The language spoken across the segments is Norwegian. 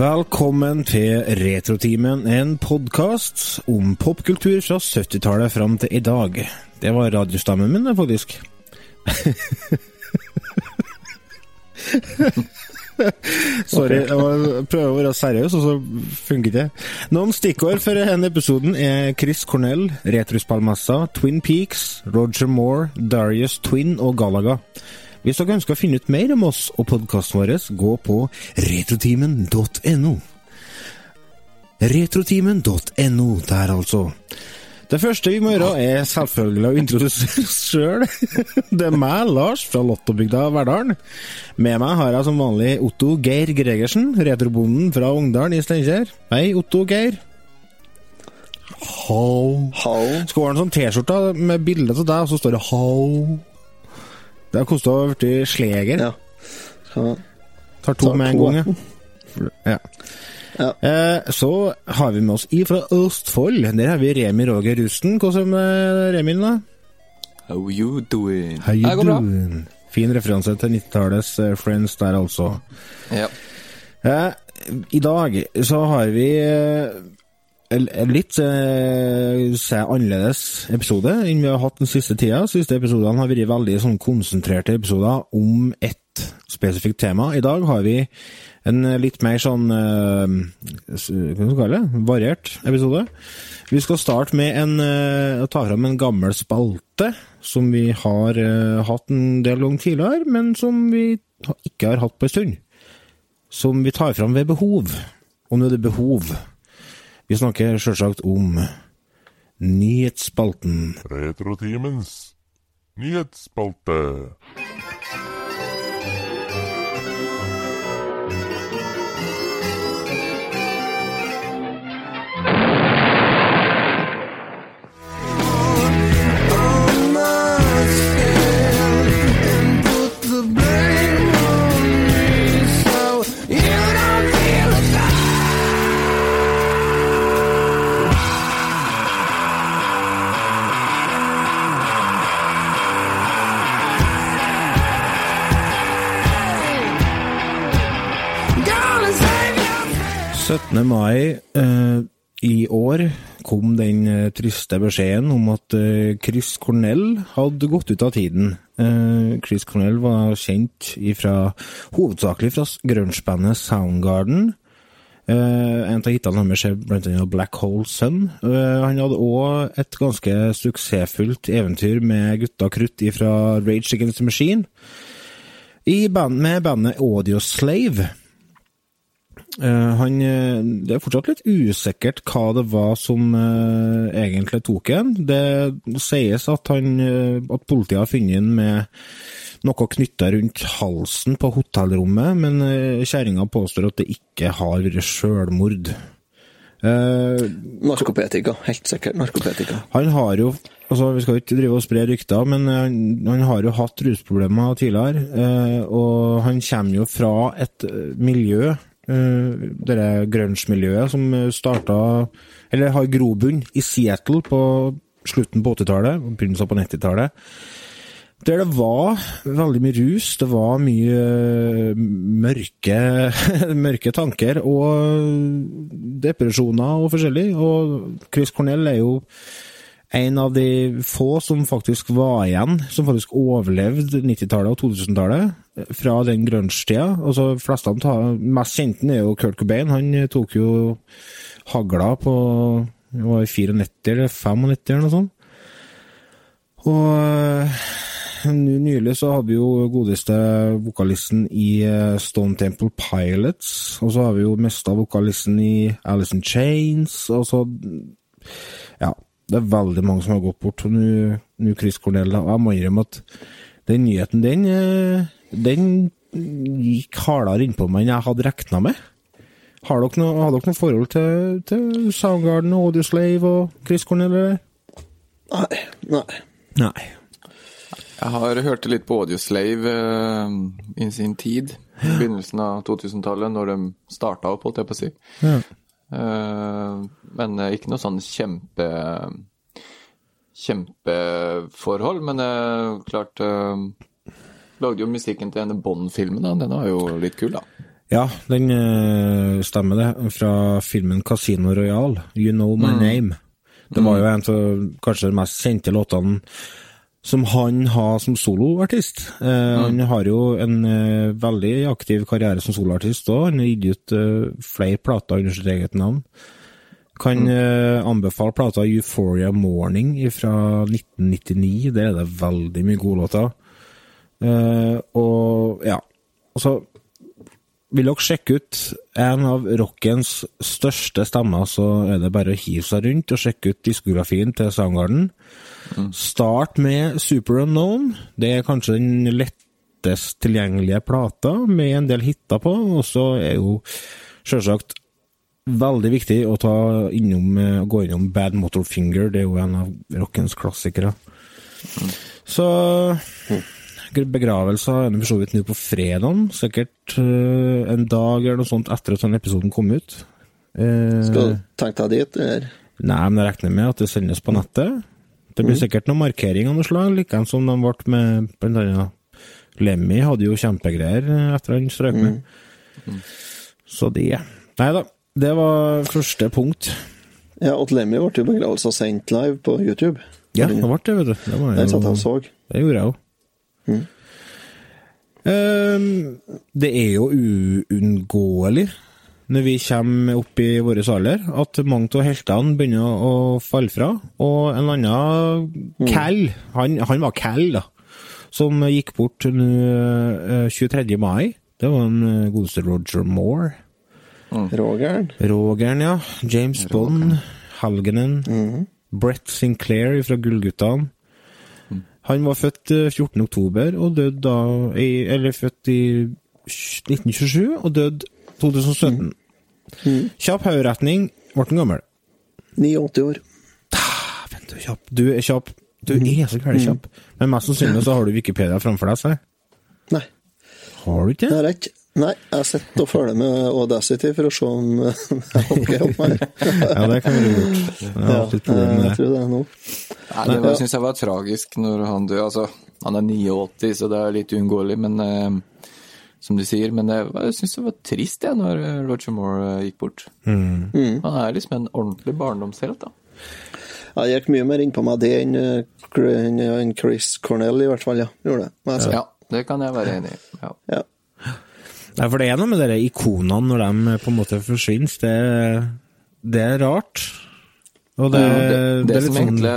Velkommen til Retrotimen, en podkast om popkultur fra 70-tallet fram til i dag. Det var radiostammen min, faktisk. Sorry, jeg må prøver å være seriøs, og så funker det. Noen stikkord for denne episoden er Chris Cornell, Retrospallmessa, Twin Peaks, Roger Moore, Darius Twin og Galaga. Hvis dere ønsker å finne ut mer om oss og podkasten vår, gå på retrotimen.no. Retrotimen.no der, altså. Det første vi må gjøre, er selvfølgelig å introdusere oss sjøl. Det er meg, Lars, fra Lottobygda Verdalen. Med meg har jeg som vanlig Otto Geir Gregersen, retrobonden fra Ungdalen i Steinkjer. Hei, Otto Geir. Hau. Hau. Skal ha en sånn T-skjorte med bilde av deg, og så står det 'Hau'. Det har kosta å bli sleger. Ja. Skal Tar to Tar med en to. gang, ja. ja. Ja. Eh, så har vi med oss ifra Østfold. Der har vi Remi Roger Rusten. Hvordan er Remi, da? How you doing? How you doing? Fin referanse til 90-tallets eh, Friends der, altså. Ja. Eh, I dag så har vi eh, litt eh, annerledes episode enn vi har hatt den siste tida. Siste episodene har vært veldig sånn konsentrerte episoder om ett spesifikt tema. I dag har vi en eh, litt mer sånn eh, Hva skal vi kalle det? Variert episode. Vi skal starte med en, eh, å ta fram en gammel spalte som vi har eh, hatt en del ganger tidligere, men som vi ikke har hatt på en stund som vi tar fram ved behov. Og nå er det behov. Vi snakker selvsagt om nyhetsspalten. Retrotimens nyhetsspalte. 17. mai eh, i år kom den eh, triste beskjeden om at eh, Chris Cornell hadde gått ut av tiden. Eh, Chris Cornell var kjent ifra, hovedsakelig fra grunge-bandet Soundgarden. Eh, en av hitene deres er blant annet Black Hole Sun. Han hadde òg et ganske suksessfullt eventyr med gutta krutt fra Rage Against the Machine. I band, med bandet Audioslave. Eh, han, eh, det er fortsatt litt usikkert hva det var som eh, egentlig tok en. Det sies at, han, at politiet har funnet ham med noe knytta rundt halsen på hotellrommet, men kjerringa påstår at det ikke har vært sjølmord. Eh, Narkopetika. Helt sikkert narkopetika. han har jo altså Vi skal ikke drive og spre rykter, men han, han har jo hatt rusproblemer tidligere. eh, og han kommer jo fra et miljø, uh, det grunge-miljøet, som starta Eller har grobunn i Seattle på slutten på 80-tallet og begynnelsen på 90-tallet. Der det var veldig mye rus, det var mye eh, mørke, mørke tanker og depresjoner og forskjellig. Og Chris Cornell er jo en av de få som faktisk var igjen, som faktisk overlevde 90-tallet og 2000-tallet fra den grunge-tida. Altså, fleste av mest kjente er jo Kurt Cobain. Han tok jo hagla på det var i 94 eller 95 eller noe sånt. Og eh, nylig så hadde vi jo godeste vokalisten i eh, Stone Temple Pilots, og så har vi jo mista vokalisten i Alice in Chains, og så Ja, det er veldig mange som har gått bort. Nå Chris Cornell, og jeg må innrømme at den nyheten, den, eh, den gikk hardere innpå meg enn jeg hadde regna med. Har dere noe, har dere noe forhold til, til Soundgarden og Audioslave og Chris Cornell? Nei. Nei. Nei. Jeg har hørt litt på Audioslave uh, i sin tid. I begynnelsen av 2000-tallet, når de starta opp, holdt jeg på å si. Ja. Eh, men eh, ikke noe sånn kjempe kjempeforhold. Men uh, klart Lagde jo musikken til denne Bond-filmen, da. Den var jo litt kul, da. Ja, den eh, stemmer det. Fra filmen Casino Royale, You Know My Name. Det var jo en av kanskje de mest kjente låtene som han har som soloartist. Eh, Han har jo en eh, veldig aktiv karriere som soloartist òg. Han har gitt ut eh, flere plater under sitt eget navn. Kan eh, anbefale plata Euphoria Morning fra 1999. Der er det veldig mye gode låter. Eh, og ja, altså vil dere sjekke ut en av rockens største stemmer, så er det bare å hive seg rundt og sjekke ut diskografien til Soundgarden. Start med Super Unknown. Det er kanskje den lettest tilgjengelige plata, med en del hiter på. Og så er jo selvsagt veldig viktig å ta innom, eh, gå innom Bad Motor Finger. Det er jo en av rockens klassikere. Så Begravelser er for så vidt nå på fredag, sikkert eh, en dag eller noe sånt etter at denne episoden kom ut. Eh, Skal du tenke deg dit, eller? Nei, men jeg regner med at det sendes på nettet. Det blir sikkert noen markeringer av noe slag, likeens som de ble med blant annet Lemmy hadde jo kjempegreier eh, etter han strøk med. Så det Nei da, det var første punkt. Ja, og Lemmy ble jo begravelse sendt live på YouTube. Ja, det ble det, vet du. Det, var Den satt jeg og så. det gjorde jeg òg. det er jo uunngåelig når vi kommer opp i vår alder, at mange av heltene begynner å falle fra. Og en annen Cal, han, han var Cal, da, som gikk bort nå eh, 23. mai. Det var en eh, godeste Roger Moore. Rogeren. Rogeren, ja. James Bond. Halgenen. Brett Sinclair fra Gullguttene. Han var født eh, 14. oktober, og døde da i, Eller født i 1927, og døde 2017. Kjapp hoderetning, ble han gammel. 89 år. Dæven, du er kjapp. Du er kjapp. Du er så veldig kjapp. Men mest sannsynlig så har du Wikipedia framfor deg, si. Nei, Har du ikke det er ikke. Nei, jeg sitter og følger med Audacity for å se om jeg hopper opp her. Ja, det kan du gjort. Jeg med jeg tror det er nå. Nei, det syns jeg var tragisk når han døde. Altså, han er 89, så det er litt uunngåelig, men eh, som du sier. Men jeg, jeg syns det var trist jeg, når eh, Roger Moore eh, gikk bort. Mm. Han er liksom en ordentlig barndomshelt, da. Jeg gikk mye mer inn på meg det enn eh, Chris Cornell, i hvert fall. ja. Gjorde det. jeg. Ja, det kan jeg være enig i. Ja. Ja. Nei, for det er noe med de ikonene når de på en måte forsvinner. Det, det er rart. Og det, det, det, det, er litt som sånn egentlig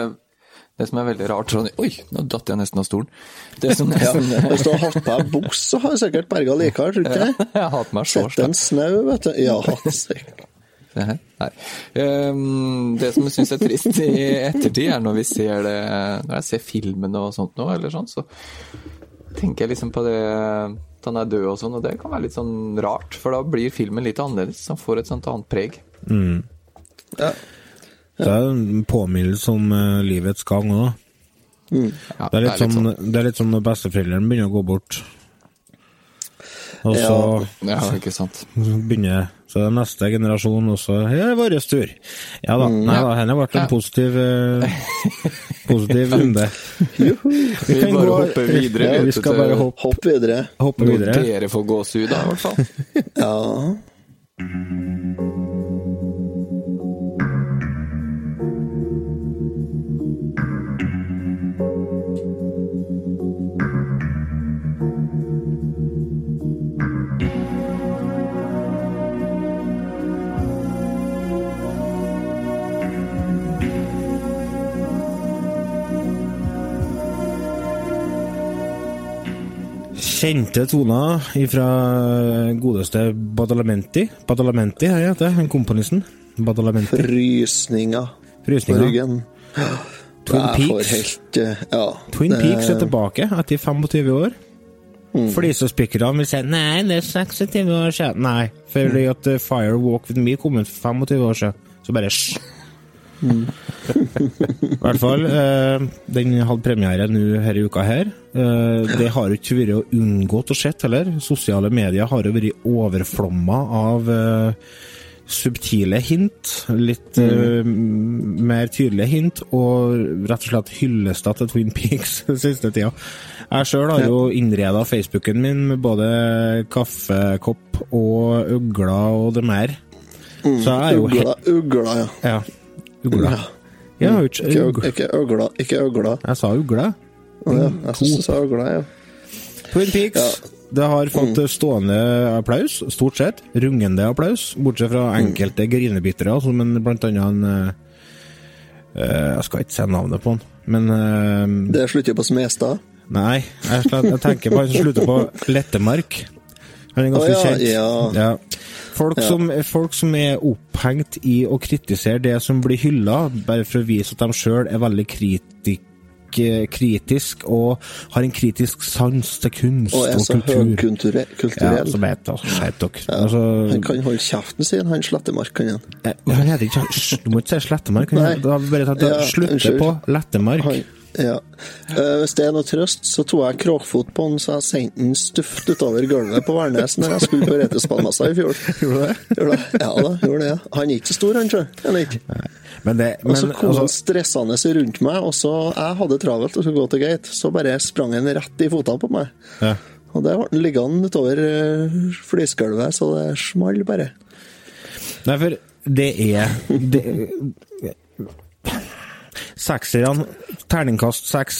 det som er veldig rart sånn, Oi, nå datt jeg nesten av stolen. Det som Ja, Hvis du har hatt på deg buks, så har jeg sikkert berga likere, tror du ikke det? Jeg har hatt meg shorts. Sett en snau, vet du. Ja, sikkert. Nei. Ehm, det som jeg syns er trist i ettertid, er når vi ser det Når jeg ser filmen og sånt nå, eller sånn, så tenker jeg liksom på det at han er død og sånn, og det kan være litt sånn rart, for da blir filmen litt annerledes. Han får et sånt annet preg. Ja. Det er en påminnelse om uh, livets gang òg. Ja, Det, er litt sånn, det er litt sånn når besteforeldrene begynner å gå bort. Og så Ja, ikke sant. begynner så er det neste generasjon, og så er det vår tur. Ja da. Nei da, denne ble en positiv eh, positiv runde. Vi kan bare gå- hopper videre. Ja, vi skal til bare hoppe, Hopp videre. hoppe Når videre. dere får gåsehud, da, i hvert fall. Ja. Kjente toner fra godeste Badalamenti. Badalamenti her heter han komponisten. Badalamenti. Frysninger på ryggen. Twin Peaks. helt eh, Ja. Twin det- Peaks er tilbake etter 25 år. Flisespikkerne vil si nei, det er 26 år siden. Nei, fordi at eh, Fire Walk With Me kom ut for 25 år siden. Så bare sj. I hvert fall. Eh, den hadde premiere nå i uka her. Eh, det har jo ikke vært unngått å se heller. Sosiale medier har jo vært overflomma av eh, subtile hint, litt mm. mer tydelige hint, og rett og slett hyllester til Twin Peaks den siste tida. Jeg sjøl har jo innreda Facebooken min med både kaffekopp og øgler og det mer. Så jeg er jo Ugla, ugla, ja. Ja. Ugla. Ja. Ikke ugla. ikke øgla. Ikke øgla. Jeg sa ugla. Å, ja. Jeg syns du sa ugla, ja. Twin Peaks. Det har fått stående applaus, stort sett. Rungende applaus, bortsett fra enkelte grinebitere, som en, blant annet en eh, eh, Jeg skal ikke si navnet på han, men uh, Det slutter på Smestad. Nei, jeg, jeg tenker på han som slutter på Lettemark. Han er ganske oh, ja, kjent. ja. Folk, Ja. Som, folk som er opphengt i å kritisere det som blir hylla, bare for å vise at de sjøl er veldig kritik, kritisk og har en kritisk sans til kunst Og er og så kultur. høykulturell. Ja, kulturell. som heter altså, skjerp dere. Ja, Altså, han kan holde kjeften sin, han Slettemark, han. eh, han heter ikke Du må ikke si Slettemark. Nei. Han- Da har vi bare tatt Ja, slutte på Lettemark. han ja. Eh, hvis det er noe trøst, så tok jeg kråkfot på han, så jeg sendte han stuft utover gulvet på Værnes når jeg skulle på Retespallmessa i fjor. Gjorde du det? Gjorde det? Ja da, gjorde det. Han er ikke så stor, han, sjøl. Men det Og så kom han altså, stressende rundt meg, og så Jeg hadde travelt og skulle gå til gate, så bare sprang han rett i føttene på meg. ja. Og der ble han liggende utover uh, flisgulvet, så det small bare. Nei, for det er det, Sekserne, terningkast seks,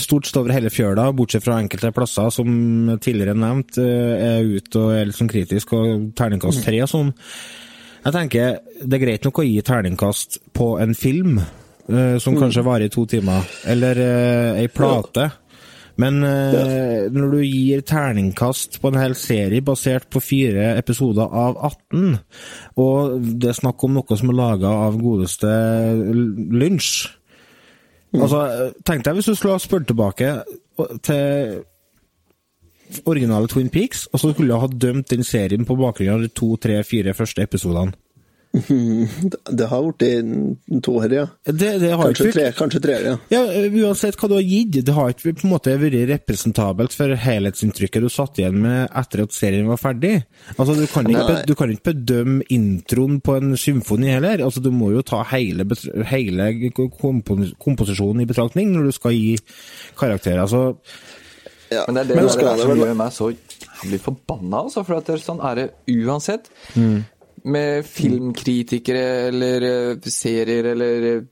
stort sett over hele fjøla, bortsett fra enkelte plasser som tidligere nevnt, eh, er ute og er litt sånn kritisk, og terningkast tre og sånn. Jeg tenker det er greit nok å gi terningkast på en film, eh, som kanskje varer i to timer, eller eh, ei plate. Men eh, når du gir terningkast på en hel serie basert på fire episoder av 18, og det er snakk om noe som er laga av godeste Lynch Altså, tenk deg hvis du skulle ha spurt tilbake til originale Twin Peaks, og så skulle du ha dømt den serien på bakgrunn av de to, tre, fire første episodene. Det, det har blitt to her, ja. Det, det har Kanskje tre, kanskje tre, ja. Ja, Uansett hva du har gitt, det har ikke på en måte vært representabelt for helhetsinntrykket du satt igjen med etter at serien var ferdig. Altså, Du kan ikke, Nei. du kan ikke bedømme introen på en symfoni heller. Altså, Du må jo ta hele, hele kompos komposisjonen i betraktning når du skal gi karakterer. Altså, ja. Men det er det, Men det, skal det som vel- gjør meg så blir forbanna, altså. For at det er sånn er det uansett. Mm. Med filmkritikere eller eh, serier eller eh,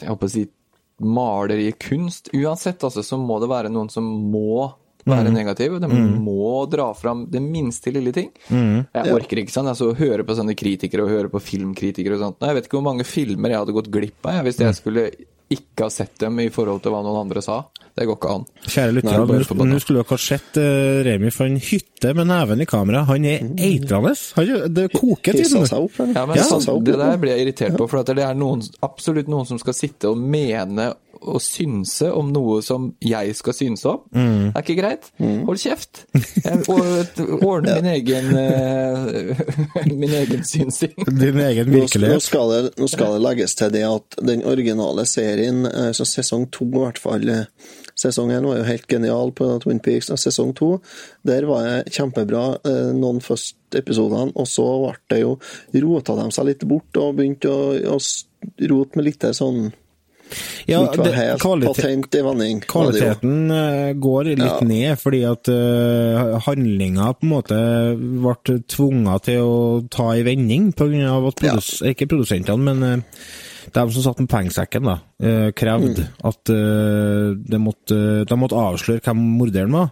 jeg håper å si malere i kunst. Uansett, altså, så må det være noen som må Mm. negativ. De De må dra fram det minste lille ting. Jeg orker ikke sånn, altså, å høre på sånne kritikere og høre på filmkritikere og sånt. Jeg vet ikke hvor mange filmer jeg hadde gått glipp av jeg, hvis jeg skulle ikke har sett dem i forhold til hva noen andre sa. Det går ikke an. kjære lytter, lyttere, nå- skulle dere ha sett uh, Remi fra en hytte med neven i kamera. Han er eitrende. Det koker til den. seg opp. Ja, men ja. Så, Det der blir jeg irritert på, for at det er noen, absolutt noen som skal sitte og mene og synse om noe som jeg skal synse om. Det er ikke greit. Hold kjeft. Jeg ordner min egen eh, min egen synsing. Din egen virkelighet. nå, skal det, nå skal det legges til det at den originale serien, eh, så sesong to i hvert fall eh, Sesong én var jo helt genial på Twin Peaks, og sesong to der var det kjempebra noen første episodene, og så ble det jo rota de seg litt bort og begynte å, å rote med litt sånn Ja, det, kvalitet. Kvaliteten eh, går litt Ja. ned, fordi at uh, handlinga på en måte ble tvunget til å ta i vending, av at produs ikke produsentene, men uh, de som satt med pengesekken, da, eh, krevde Mm. at uh, de, måtte, de måtte avsløre hvem morderen var.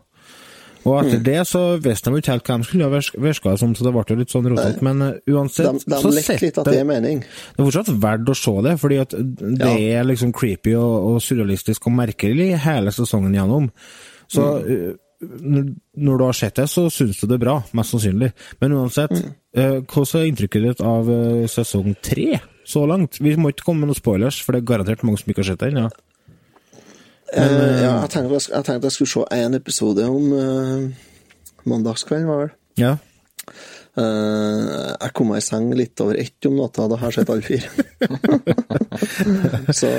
Og Mm. etter det så visste de ikke helt hvem de skulle ha virka- som, så det ble jo litt sånn rotete. Men eh, uansett, De, de så lekte litt at det er mening. det er fortsatt verdt å se det, fordi at det er liksom creepy og, og surrealistisk og merkelig hele sesongen gjennom. Så mm. når- når du har sett det, så syns du det er bra, mest sannsynlig. Men uansett, mm. hvordan er inntrykket ditt av sesong tre så langt? Vi må ikke komme med noen spoilers, for det er garantert mange som ikke har sett den. Ja. Eh, ja, jeg tenkte, jeg jeg tenkte jeg skulle se én episode om uh, mandagskvelden, var vel. ja. Uh, jeg kom meg i seng litt over ett om natta, da har jeg sett alle fire. så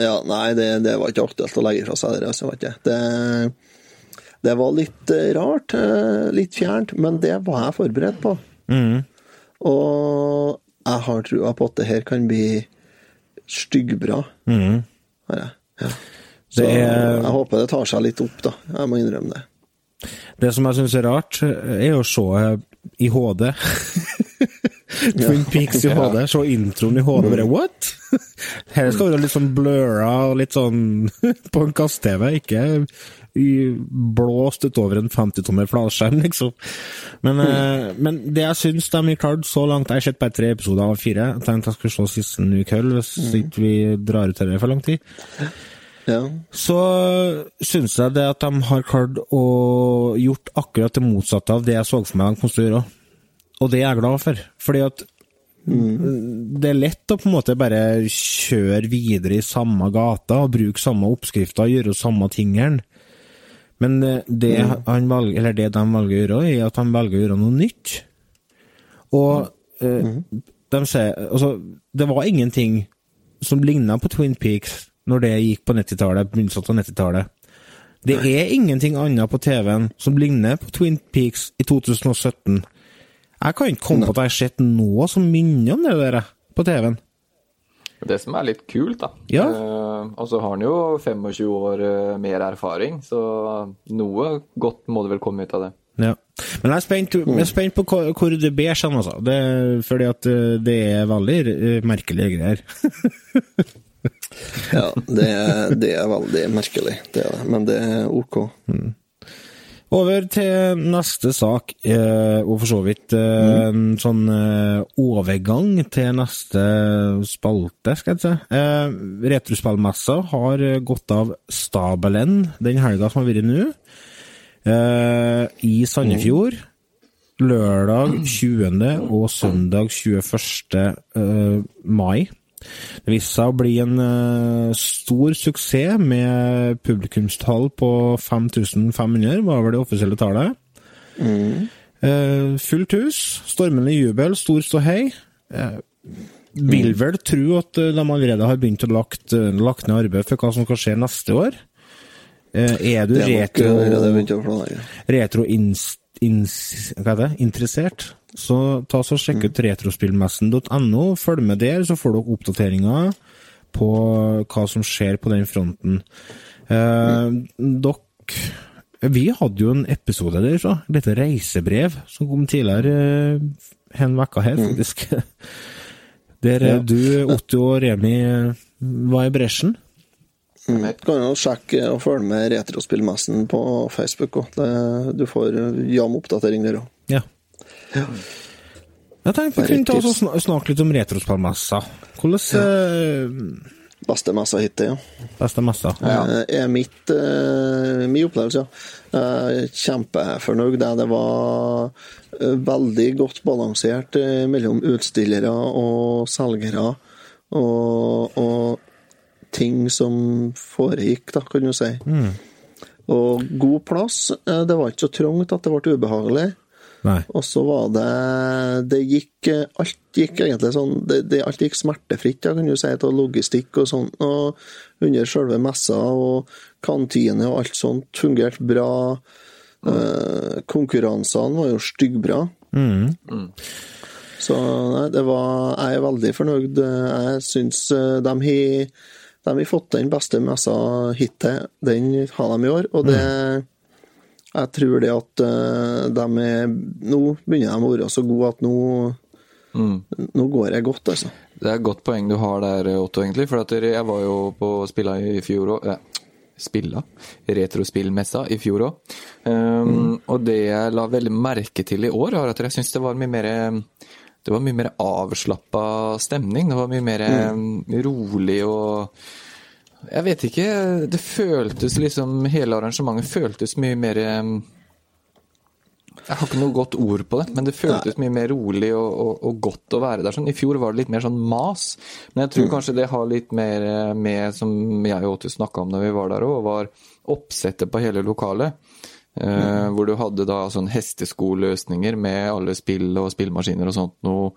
ja, nei, det, det var ikke aktuelt å legge fra seg det. Vet jeg. det. Det var litt eh, rart, eh, litt fjernt, men det var jeg forberedt på. Mm. Og jeg har trua på at det her kan bli styggbra. Mm. Har jeg. Ja. Så er- jeg håper det tar seg litt opp, da. Jeg må innrømme det. Det som jeg syns er rart, er å se i HD. Twin Peaks i HD. Se introen i HD, bare what?! Her skal være litt sånn blurra og litt sånn på en kast-TV, ikke blåst utover en 50-tommer flatskjerm, liksom. Men, eh, men det jeg syns de har klart så langt Jeg har sett bare tre episoder av fire. Jeg tenkte jeg skulle se siste i kveld, hvis ikke vi drar ut dette for lang tid. Ja. så syns jeg det at de har klart å gjort akkurat det motsatte av det jeg så for meg de kom til å gjøre. Og det er jeg glad for. Fordi at det er lett å på en måte bare kjøre videre i samme gata og bruke samme oppskrifter og gjøre samme tingene. Men eh, det, han velger, eller det de velger å gjøre, er at de velger å gjøre noe nytt. Og eh, de sier Altså, det var ingenting som ligna på Twin Peaks når det gikk på 90-tallet, begynnelsen av 90-tallet. Det er ingenting annet på TV-en som ligner på Twin Peaks i 2017. Jeg kan ikke komme på at jeg har sett noe som minner om det der på TV-en. Det som er litt kult, da Ja. eh, Og så har han jo 25 år eh, mer erfaring, så noe godt må det vel komme ut av det. Ja. Men jeg er spent, jeg er spent på hvor, hvor det ber seg, altså. Det, fordi at eh, det er veldig eh, merkelige greier. Ja, det er, det er veldig merkelig, det er det. Men det er ok. Over til neste sak, eh, og for så vidt eh, en sånn eh, overgang til neste spalte, skal jeg si. Retrospillmessa har gått av stabelen den helga som har vært nå, i Sandefjord. Lørdag 20. og søndag 21. eh, mai. Det viste seg å bli en eh, stor suksess med publikumstall på 5500, var vel det offisielle tallet. Eh, fullt hus, stormende jubel, stor ståhei. Uh, vil vel tro at eh, de allerede har begynt å lagt, eh, lagt ned arbeid for hva som skal skje neste år. Eh, er du retro, retro ins, ins, hva er det? interessert, så ta så sjekk ut retrospillmessen.no. Følg med der, så får dere oppdateringer på hva som skjer på den fronten. Eh, dere Vi hadde jo en episode der, så. Dette reisebrev som kom tidligere eh, en uke her, faktisk. Der eh, du, Otto og Remi eh, var i bresjen. Jeg Kan jo sjekke og følge med Retrospillmessen på Facebook Også. Du får jevn oppdatering der òg. Ja. Jeg tenkte vi kunne ta oss og snakke litt om retrospillmessa. Hvordan eh, Beste messa hittil, ja. beste messa? Ja. er mitt, uh, min opplevelse, ja. Uh, Kjempefornøyd. Det Det var eh, veldig godt balansert eh, mellom utstillere og selgere, og, og ting som foregikk, da, kan du si. Og god plass. Eh, Det var ikke så trangt at det ble ubehagelig. Nei. Og så var det Det gikk Alt gikk egentlig sånn det, det, Alt gikk smertefritt, ja, kan du si, av logistikk og sånn. Og under selve messa og kantine og alt sånt fungerte bra. Eh, konkurransene var jo styggbra. Så nei, det var Jeg er veldig fornøyd. Jeg syns de har de har fått den beste messa hittil. Den har de i år, og det Jeg tror det at eh, de er Nå begynner de å være så gode at nå Nå går det godt, altså. Det er et godt poeng du har der, Otto, egentlig. For at jeg var jo på spilla i fjor òg. Eh, spilla? Retrospillmessa i fjor òg. Um, Og det jeg la veldig merke til i år, var at jeg syns det var mye mer det var mye mer avslappa stemning. Det var mye mer mm. rolig og Jeg vet ikke. Det føltes liksom Hele arrangementet føltes mye mer jeg har ikke noe godt ord på det, men det føltes mye mer rolig og, og, og godt å være der. Sånn. I fjor var det litt mer sånn mas, men jeg tror kanskje det har litt mer eh, med, som jeg og Åtte snakka om da vi var der òg, var oppsettet på hele lokalet. Eh, hvor du hadde da sånn hesteskoløsninger med alle spill og spillmaskiner og sånt noe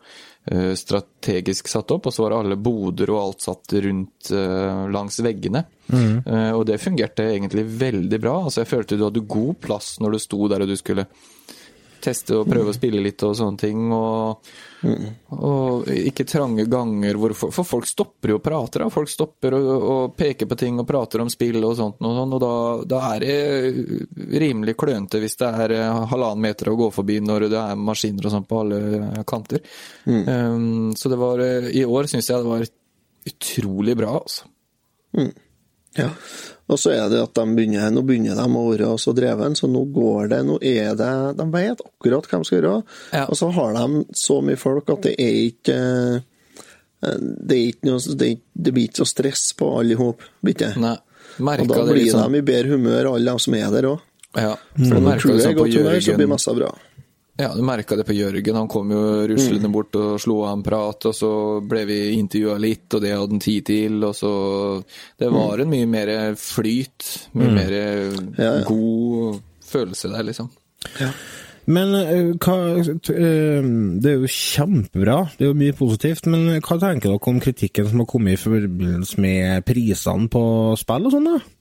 eh, strategisk satt opp, og så var alle boder og alt satt rundt eh, langs veggene. Mm. og det fungerte egentlig veldig bra. Altså Jeg følte du hadde god plass når du sto der og du skulle teste og prøve å spille litt og sånne ting. Og, og ikke trange ganger hvor For, for folk stopper jo og prater, da. Folk stopper og, og peker på ting og prater om spill og sånt, og, sånt, og da, da er det rimelig klønete hvis det er eh, halvannen meter å gå forbi når det er maskiner og sånn på alle kanter. Um, så det var eh, I år syns jeg det var utrolig bra, altså. Ja. Og så er det at de begynner, nå begynner de å være så dreven, så nå går det, nå er det De vet akkurat hva de skal gjøre. Ja. Og så har de så mye folk at det er ikke eh, Det er ikke noe Det, det blir ikke så stress på alle i hop. Og da blir sånn. de i bedre humør, alle de som er der òg. Ja, For merka tror det sånn på godt humør, så blir Jørgen. messa bra. Ja, du merka det på Jørgen. Han kom jo ruslende bort og slo av en prat, og så ble vi intervjua litt, og det hadde han tid til, og så Det var en mye mer flyt, mye mer Ja, ja. god følelse der, liksom. Men eh, hva eh, Det er jo kjempebra, det er jo mye positivt, men hva tenker dere om kritikken som har kommet i forbindelse med prisene på spill og sånn, da?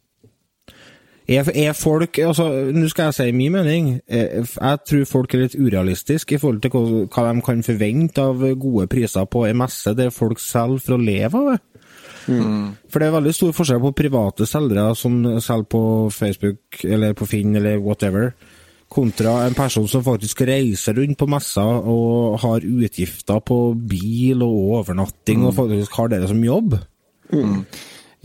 Er, er folk altså, Nå skal jeg si min mening. Eh, Jeg tror folk er litt urealistiske i forhold til hva, hva de kan forvente av gode priser på en messe der folk selger for å leve av det. For det er veldig stor forskjell på private selgere som selger på Facebook eller på Finn eller whatever, kontra en person som faktisk reiser rundt på messer og har utgifter på bil og overnatting og faktisk har det som jobb.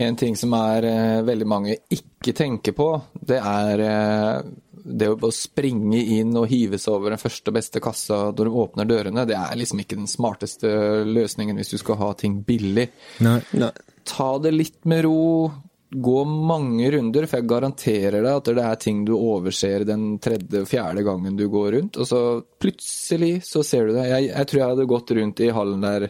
En ting som er eh, veldig mange ikke tenker på, det er eh, det å springe inn og hive seg over den første og beste kassa når du åpner dørene. Det er liksom ikke den smarteste løsningen hvis du skal ha ting billig. Nei. Nei. ta det litt med ro. Gå mange runder, for jeg garanterer deg at det er ting du overser den tredje fjerde gangen du går rundt. Og så plutselig så ser du det. Jeg, jeg tror jeg hadde gått rundt i hallen der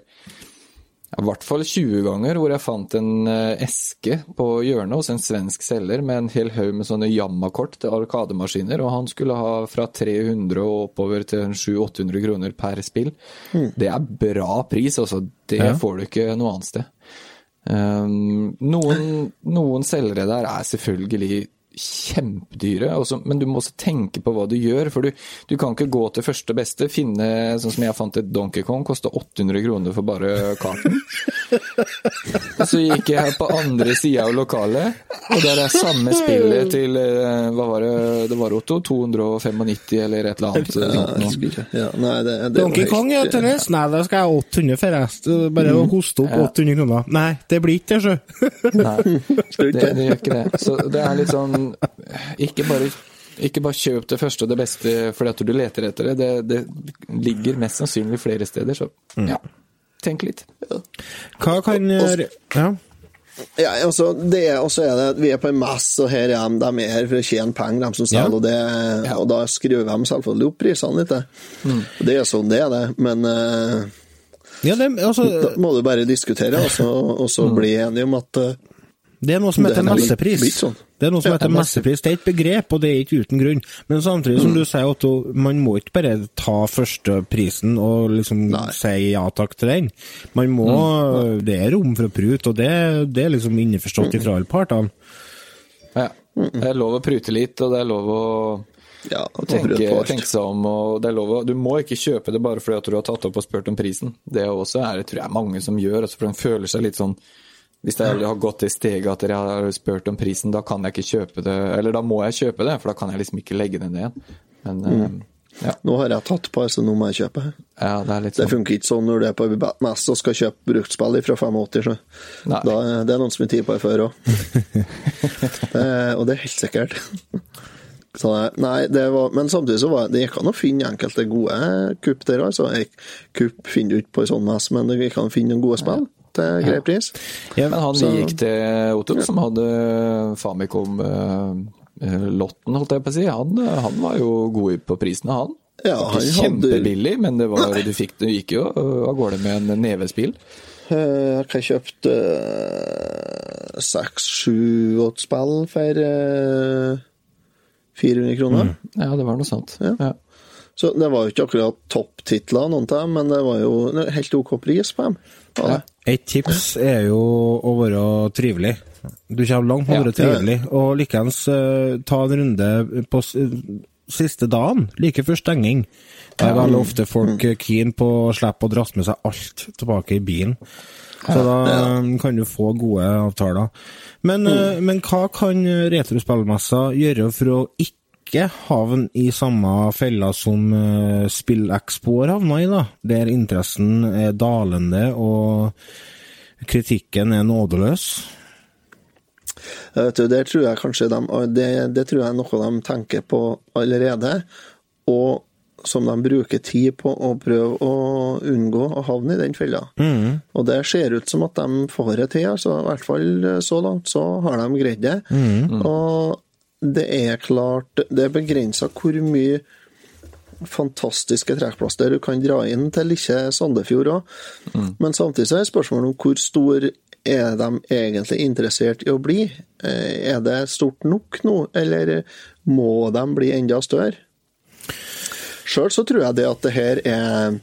i hvert fall 20 ganger, hvor jeg fant en eh, eske på hjørnet hos en svensk selger med en hel haug med sånne jammakort til arkademaskiner, og han skulle ha fra 300 og oppover til 700-800 kroner per spill. Det er bra pris, altså. Det Ja. får du ikke noe annet sted. Um, noen, noen selgere der er selvfølgelig kjempedyre, også, men du må også tenke på hva du gjør. For du, du kan ikke gå til første beste, finne sånn som jeg fant et Donkey Kong, kosta 800 kroner for bare karten. Så gikk jeg på andre sida av lokalet, og der er samme spillet til eh, hva var det, det var Otto? 295 eller et eller annet. Ja. Ja, nei, det, det Donkey Kong, ja, tennis? Nei, da skal jeg ha 800 for resten. Bare å hoste opp 800 kroner. Nei, det blir ikke det, sjø. Nei, det, det gjør ikke det. Så det er litt sånn Ikke bare, ikke bare kjøp det første og det beste fordi at du leter etter det. Det, det ligger mest sannsynlig flere steder, så ja. Tenk litt. Hva kan gjøre Ja. Ja, altså, det er, også er det, vi er på en messe, og her er de, de er her for å tjene penger, de som selger, Ja. og, det, og da skrur de selvfølgelig opp prisene litt. det. Det er sånn det er, det. Men uh, ja det, altså, da må du bare diskutere, og så, bli enige om at eh, det er noe som heter er messepris. sånn. Det er noe som heter messepris. Det er et begrep, og det er ikke uten grunn. Men samtidig som du sier, Otto, man må ikke bare ta førsteprisen og liksom Nei. si ja takk til den. Man må Det er rom for å prute, og det, det er liksom innforstått fra alle partene. Ja. Det er lov å prute litt, og det er lov å ja, tenke, tenke seg om. og det er lov å, Du må ikke kjøpe det bare fordi at du har tatt opp og spurt om prisen. Det også er det tror jeg mange som gjør. Altså for de føler seg litt sånn Hvis jeg har gått det steget at dere har spurt om prisen, da kan jeg ikke kjøpe det. Eller da må jeg kjøpe det, for da kan jeg liksom ikke legge det ned igjen. Men Mm. eh, ja, Nå har jeg tatt på, så nå må jeg kjøpe. ja, det er litt sånn. Det funker ikke sånn når du er på messe og skal kjøpe bruktspill fra 85, så. Nei. Da, det er noen som har tid på det før òg. og det er helt sikkert. Så, nei, det var, men samtidig så var det gikk an å finne enkelte gode kupp der. altså. Kupp finner du ikke på en sånn mess, men det gikk an å finne noen gode spill til grei pris. Ja, Men han Så- gikk til Otto, som hadde Famicom-lotten, holdt jeg på å si. Han, eh, han var jo god på prisene, han. Ja, han han hadde Kjempebillig, men det var, du, fikk, du gikk jo av gårde med en nevespill. eh, Jeg kjøpte uh, seks, sju, åtte spill for eh, 400 kroner. Ja, det var noe sånt. Ja. Ja. Så det var jo ikke akkurat topptitler, noen av dem, men det var jo helt OK pris på dem. Ja. det? Et tips er jo å være trivelig. Du kommer langt med å være trivelig, og likeens uh, ta en runde på s- siste dagen, like før stenging. Da er veldig ofte folk eh, keen på å slippe å drasse med seg alt tilbake i bilen. Så da um, kan du få gode avtaler. Men, uh, men hva kan retrospillmesser gjøre for å ikke havne i samme fella som uh, SpillExpo har havna i, da? Der interessen er dalende og kritikken er nådeløs? Vet du, det tror jeg kanskje de, det, det tror jeg er noe de tenker på allerede, og som de bruker tid på å prøve å unngå å havne i den fella. Og det ser ut som at de får det til, altså i hvert fall så langt så har de greid det. Og det er klart Det er begrensa hvor mye fantastiske trekkplaster du kan dra inn til ikke Sandefjord òg. Men samtidig så er spørsmålet om hvor stor er de egentlig interessert i å bli? Eh, Er det stort nok nå, eller må de bli enda større? Sjøl så tror jeg det at det her er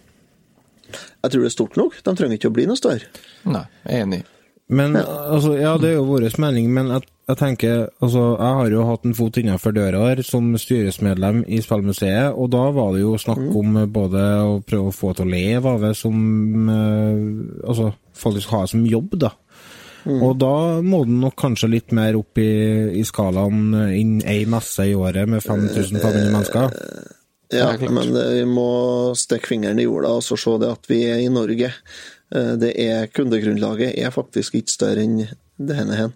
Jeg tror det er stort nok. De trenger ikke å bli noe større. Nei, jeg er enig. Men altså, ja, det er jo vår mening, men jeg, jeg tenker altså, Jeg har jo hatt en fot innenfor døra her som styresmedlem i Spillmuseet, og da var det jo snakk om eh, både å prøve å få til å leve av det som eh, Altså faktisk ha det som jobb, da. Og da må den nok kanskje litt mer opp i, i skalaen enn ei messe i året med 5500 mennesker. Ja, men det, vi må stikke fingeren i jorda og så se det at vi er i Norge. Eh, Det er Kundegrunnlaget er faktisk ikke større enn det henne hen.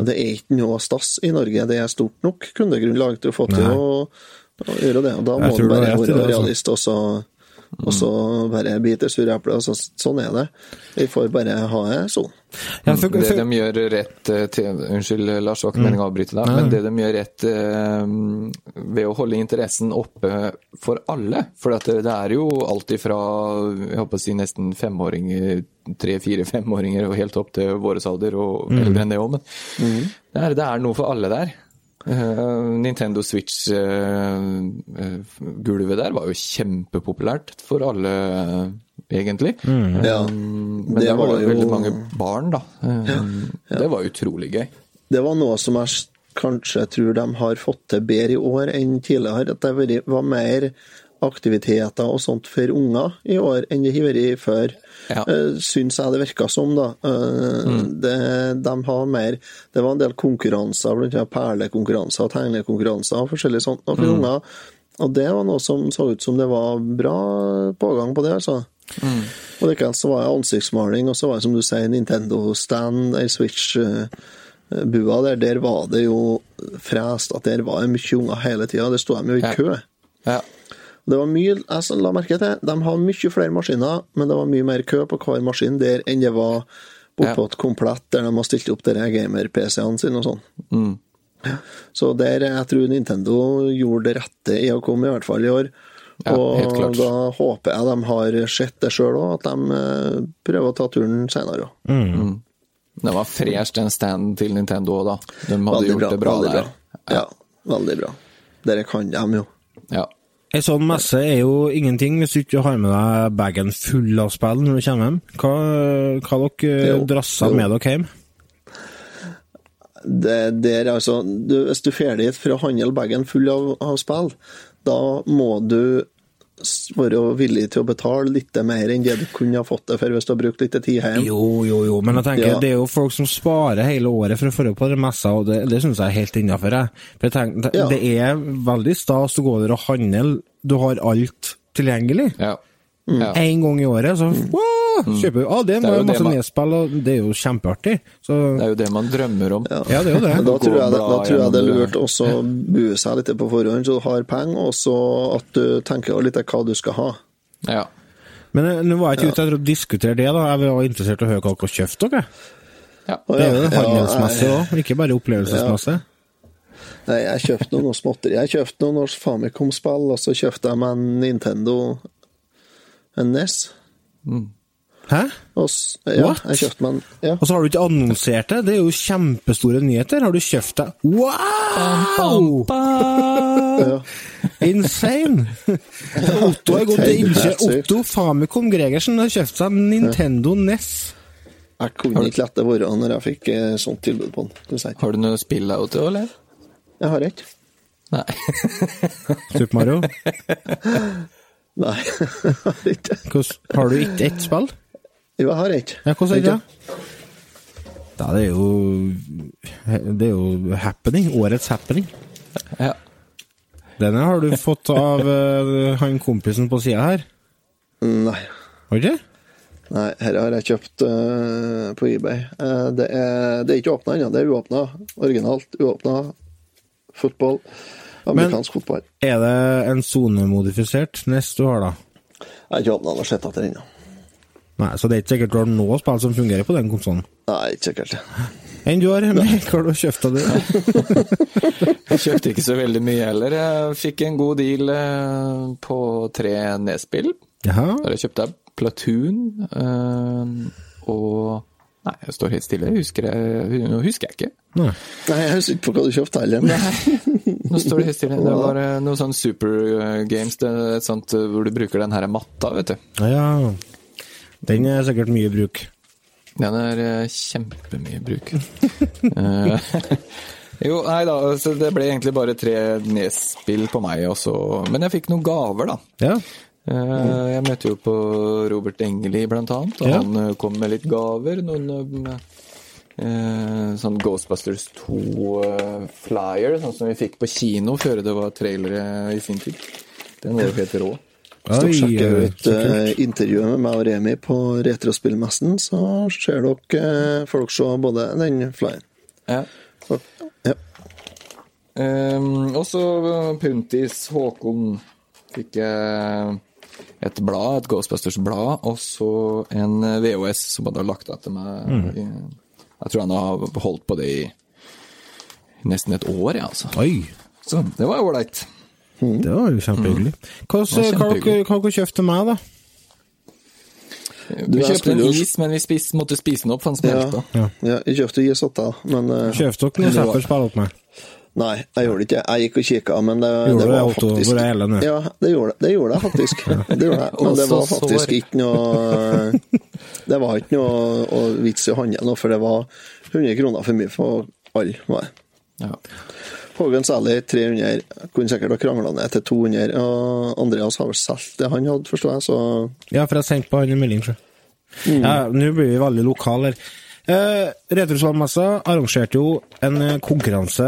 Og det er ikke noe stas i Norge. Det er stort nok kundegrunnlag til å få til å, å gjøre det. Og da må du være altså. realist, og så, og så bare biter sure epler. så, sånn er det. Vi får bare ha det sånn. Ja, for, Det de gjør rett eh, til, Unnskyld, Lars, var ikke meningen å avbryte deg, men det de gjør rett eh, ved å holde interessen oppe for alle For at det, det er jo alt ifra jeg håper å si nesten femåringer, tre-fire-femåringer og helt opp til våres alder og eldre enn det òg, men det, er, det er noe for alle der. Eh, Nintendo Switch-gulvet der var jo kjempepopulært for alle, eh, egentlig. Ja. Mm, Men Det det var var jo veldig mange barn, da. Eh, Det var utrolig gøy. Det var noe som jeg kanskje tror de har fått til bedre i år enn tidligere. At det var mer aktiviteter og sånt for unger i år enn det har vært før. Ja. Uh, Syns jeg det virka som, da. Mm. det, de har mer Det var en del konkurranser, blant annet perlekonkurranser og tegnekonkurranser og forskjellig sånt og for unger. Og det var noe som så ut som det var bra pågang på det, altså. Og likevel så var det ansiktsmaling, og så var det som du sier, Nintendo-stand, ei Switch-bua der. Der var det jo frest at der var det mye unger hele tida. Der sto de jo i kø. Ja. Ja. Det var mye, jeg la merke til, De har mye flere maskiner, men det var mye mer kø på hver maskin der enn det var Ja. bortpå et komplett der de har stilt opp gamer-PC-ene sine og sånn. Mm. Så der jeg tror Nintendo gjorde det rette i å komme, i hvert fall i år. Ja, og da håper jeg de har sett det sjøl òg, at de eh, prøver å ta turen senere òg. Mm. Det var fresh, den standen til Nintendo òg, da. De hadde gjort det bra veldig der. bra. Ja, veldig bra. Dere kan dem jo. Ja. Ei sånn messe er jo ingenting hvis du ikke har med deg bagen full av spill når du kommer hjem. Hva, hva dere Jo, drassa jo. med dere hjem? Det, der, altså, du, hvis du drar ferdig for å handle bagen full av, av spill, da må du være villig til å betale litt mer enn det du kunne ha fått det for hvis du har brukt litt tid hjemme. Jo, jo, jo, men jeg tenker Ja. det er jo folk som sparer hele året for å dra på den messa, og det, det syns jeg er helt innafor. Ja. det er veldig stas å gå der og handle. Du har alt tilgjengelig. ja. Mm. ja. En gang i året, så wow, kjøper du ah, det Det er jo masse man- nedspill, og det er jo kjempeartig. Så Det er jo det man drømmer om. ja, det er jo det. Men da tror, jeg, det- da tror jeg det er lurt også å bue seg litt på forhånd, så du har penger, og så at du tenker litt hva du skal ha. Ja. Men eh, nå var jeg ikke ute etter å diskutere det, da. Jeg var interessert i å høre hva dere har kjøpt, dere. ja. Det er jo ja, handelsmessig ja, òg, ikke bare opplevelsesmessig. Nei, jeg kjøpte noe småtteri. Jeg kjøpte noen Famicom-spill, og så kjøpte jeg meg en Nintendo en NES. Hæ? Og, ja, What? jeg kjøpte meg en ja. Og så har du ikke annonsert det? Det er jo kjempestore nyheter. Har du kjøpt deg Wow! ja. Insane! Otto har gått til innkjøp. Otto Famicom Gregersen har kjøpt seg Nintendo NES. Jeg kunne ikke lette det være når jeg fikk eh, sånt tilbud på den. Si. Har du noe spill Otto, eller? Jeg har ikke. Nei. Super Mario? Nei, har du ikke ett spill? Jo, jeg har ett. Ja, hvordan er det? Da, det er jo Det er jo happening. Årets happening. Ja. Denne har du fått av eh, han kompisen på sida her. Nei. Har du ikke? Nei, her har jeg kjøpt uh, på eBay. Uh, det, er, det er ikke åpna ennå, det er uåpna. Originalt uåpna. Fotball. Amerikansk fotball. Er det en sonemodifisert nest du har, da? Jeg har ikke åpna den og sett etter ennå. Nei, Så det er ikke sikkert du har noe spill som fungerer på den konsollen? Nei, ikke sikkert. Enn du har, Remi? Hva har du kjøpt av det? Jeg kjøpte ikke så veldig mye heller. Jeg fikk en god deal eh, på tre nedspill. Jaha. Der jeg kjøpte Platoon eh, og Nei, jeg står helt stille. Jeg husker, jeg, husker jeg ikke. Nei. Nei, jeg husker ikke på hva du kjøpte heller. Nå står det helt stille. Det var eh, noe sånn super eh, games, sånt eh, hvor du bruker den her matta, vet du. Ja. Den er sikkert mye bruk. Den er eh, kjempemye bruk. Eh, jo, nei da, så det ble egentlig bare tre nedspill på meg også. Men jeg fikk noen gaver, da. Ja. Eh, Jeg møtte jo på Robert Engeli, blant annet, og Ja. han eh, kom med litt gaver. Noen eh, sånn Ghostbusters 2-flyer, sånn som vi fikk på kino før det var trailere i sin tid. Den var jo helt rå. Hvis dere sjekker ut så eh, intervjuet med meg og Remi på Retrospillmessen, så ser dere eh, får dere se både den flyeren. Ja. Og- Ja. Um, og så Puntis Håkon fikk jeg et blad, et Ghostbusters-blad, og så en VHS som hadde lagt av til meg. i- Jeg tror han har holdt på det i nesten et år, ja, altså. Oi, Så det var ålreit. det var jo kjempehyggelig. Hva var hva har dere kjøpt til meg, da? Vi kjøpte en is, men vi spis, måtte spise den opp, for den Ja. smelta. Ja. Ja, jeg kjøpte is åt deg, men uh, Kjøpte dere noe Zapper-spill opp meg? Nei, jeg gjorde det ikke. Jeg gikk og kikka, men det, det var det, Otto? faktisk Ellen nå? Ja, det gjorde, det gjorde jeg faktisk. Det gjorde jeg. Men det var faktisk ikke noe Det var ikke noe å vits i å handle nå, for det var 100 kroner for mye for alle. var det. Ja. Hågen Sally 300, kunne sikkert ha krangla ned til 200. Og Andreas har vel solgt det han hadde, forstår jeg, så Ja, for jeg sendte på han en melding, sjø. Mm. Ja, nå blir vi veldig lokale her. Eh, Retrosalmessa arrangerte jo en eh, konkurranse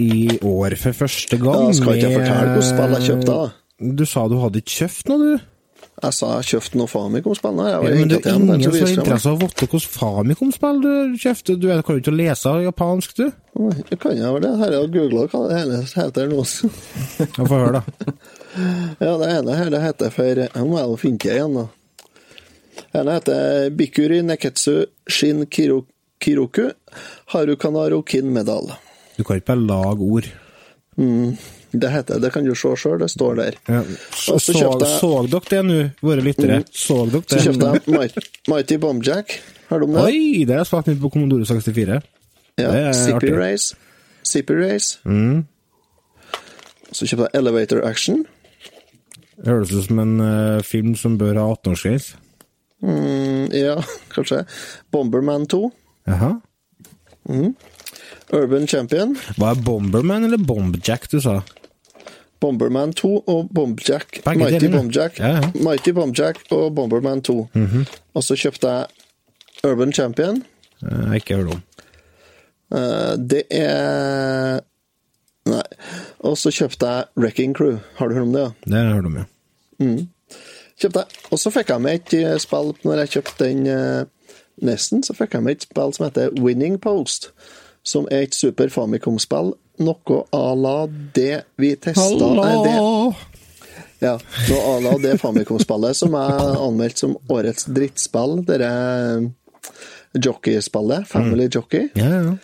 i år for første gang. Ja, skal ikke jeg fortelle hvordan spill jeg kjøpte, da? Du sa du hadde ikke kjøpt noe, du? jeg sa jeg kjøpte noe Famicom-spill. Ja, men det er den ingen som har interesse av å vite hvilket Famicom-spill du kjøpte. Du kan jo ikke lese japansk, du? Det kan jeg vel det. Her er googla hva det hele heter nå. Få høre, da. Ja, det ene her det heter for Jeg må jeg jo finne det igjen, da. Det ene heter Bikuri Neketsu Shin Kiro, Kiroku Harukanaro Kin Medal. Du kan ikke bare lage ord. Det heter det, kan du se sjøl, det står der. Ja. Så, så så, jeg- så dere det nå, våre lyttere? Så dere Så det? kjøpte jeg Mighty, Bombjack. Har du om det? Oi, det har jeg spilt på Commodore 64. Ja, det Zippy. Race. Zippy Race. Mm. Så kjøpte jeg Elevator Action. Høres ut som en uh, film som bør ha 18-årsgrense. Mm, ja, kanskje. Bomberman 2. Jaha. Urban Champion. Hva er Bomberman eller Bombjack du sa? Bomberman 2 og Bombjack. Begge Mighty delene. Bombjack. Ja, ja. Mighty Bombjack og Bomberman 2. Og så kjøpte jeg Urban Champion. Eh, ikke hørt om. Eh, det er Nei. Og så kjøpte jeg Wrecking Crew. Har du hørt om det? ja? Det har jeg hørt om, ja. Kjøpte jeg. Og så fikk jeg med et eh, spill når jeg kjøpte den uh, Nesten, så fikk jeg med et spill som heter Winning Post. Som er et Super Famicom-spill. Noe à la det vi testa Ja, noe à la det Famicom-spillet som jeg anmeldte som årets drittspill. Det er jockeyspillet. Family Jockey. Ja, ja.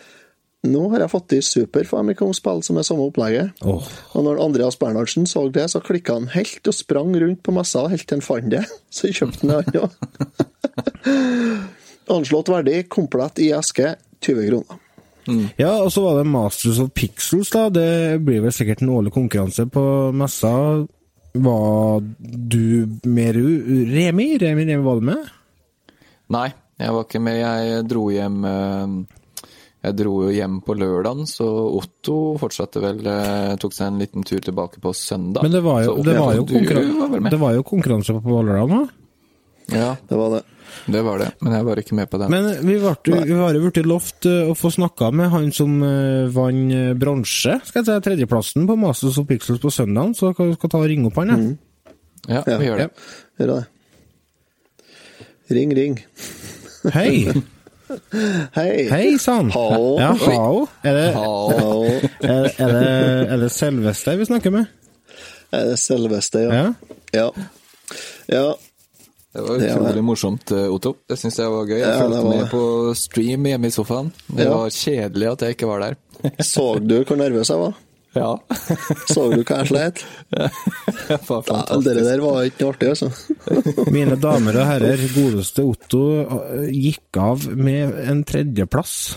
Nå har jeg fått i Super Famicom-spill som er samme opplegget. Oh. Og når Andreas Bernhardsen så det, så klikka han helt og sprang rundt på messa helt til han fant det. Så kjøpte han det, han òg. Anslått verdi, komplett i eske, 20 kroner. Ja, og så var det Masters of Pixels, da. Det blir vel sikkert en årlig konkurranse på messa. Var du med, Remi? Remi, Remi, var du med? Nei, jeg var ikke med. Jeg dro hjem eh, Jeg dro jo hjem på lørdagen, så Otto fortsatte vel eh, Tok seg en liten tur tilbake på søndag. Men det var jo, Så det var jo, du var vel med. det var jo konkurranse på lørdag nå. Ja, Det var det. det var det. Men jeg var ikke med på det. Men vi, ble, vi har jo blitt lovt eh, å få snakka med han som uh, vant eh, bronse, skal jeg si, tredjeplassen på Masters of Pixels på søndagen, så jeg skal ta og ringe opp han, jeg. ja, Ja. vi gjør det. Gjør det. Ring, ring. Hei! Hei. Hei sann! Hallo. Ja, hao. Er det, Hallo. er, er, det, er det selveste vi snakker med? Er det selveste, ja. Ja? Ja. ja. Det var Det var- utrolig morsomt, eh, Otto. Det syns jeg var gøy. Jeg Ja, fulgte var med på stream hjemme i sofaen. Det Ja. var kjedelig at jeg ikke var der. Så du hvor nervøs jeg var? Ja. Så du hva jeg slet? det var Ja, det der var ikke noe artig, altså. Mine damer og herrer, godeste Otto eh, gikk av med en tredjeplass.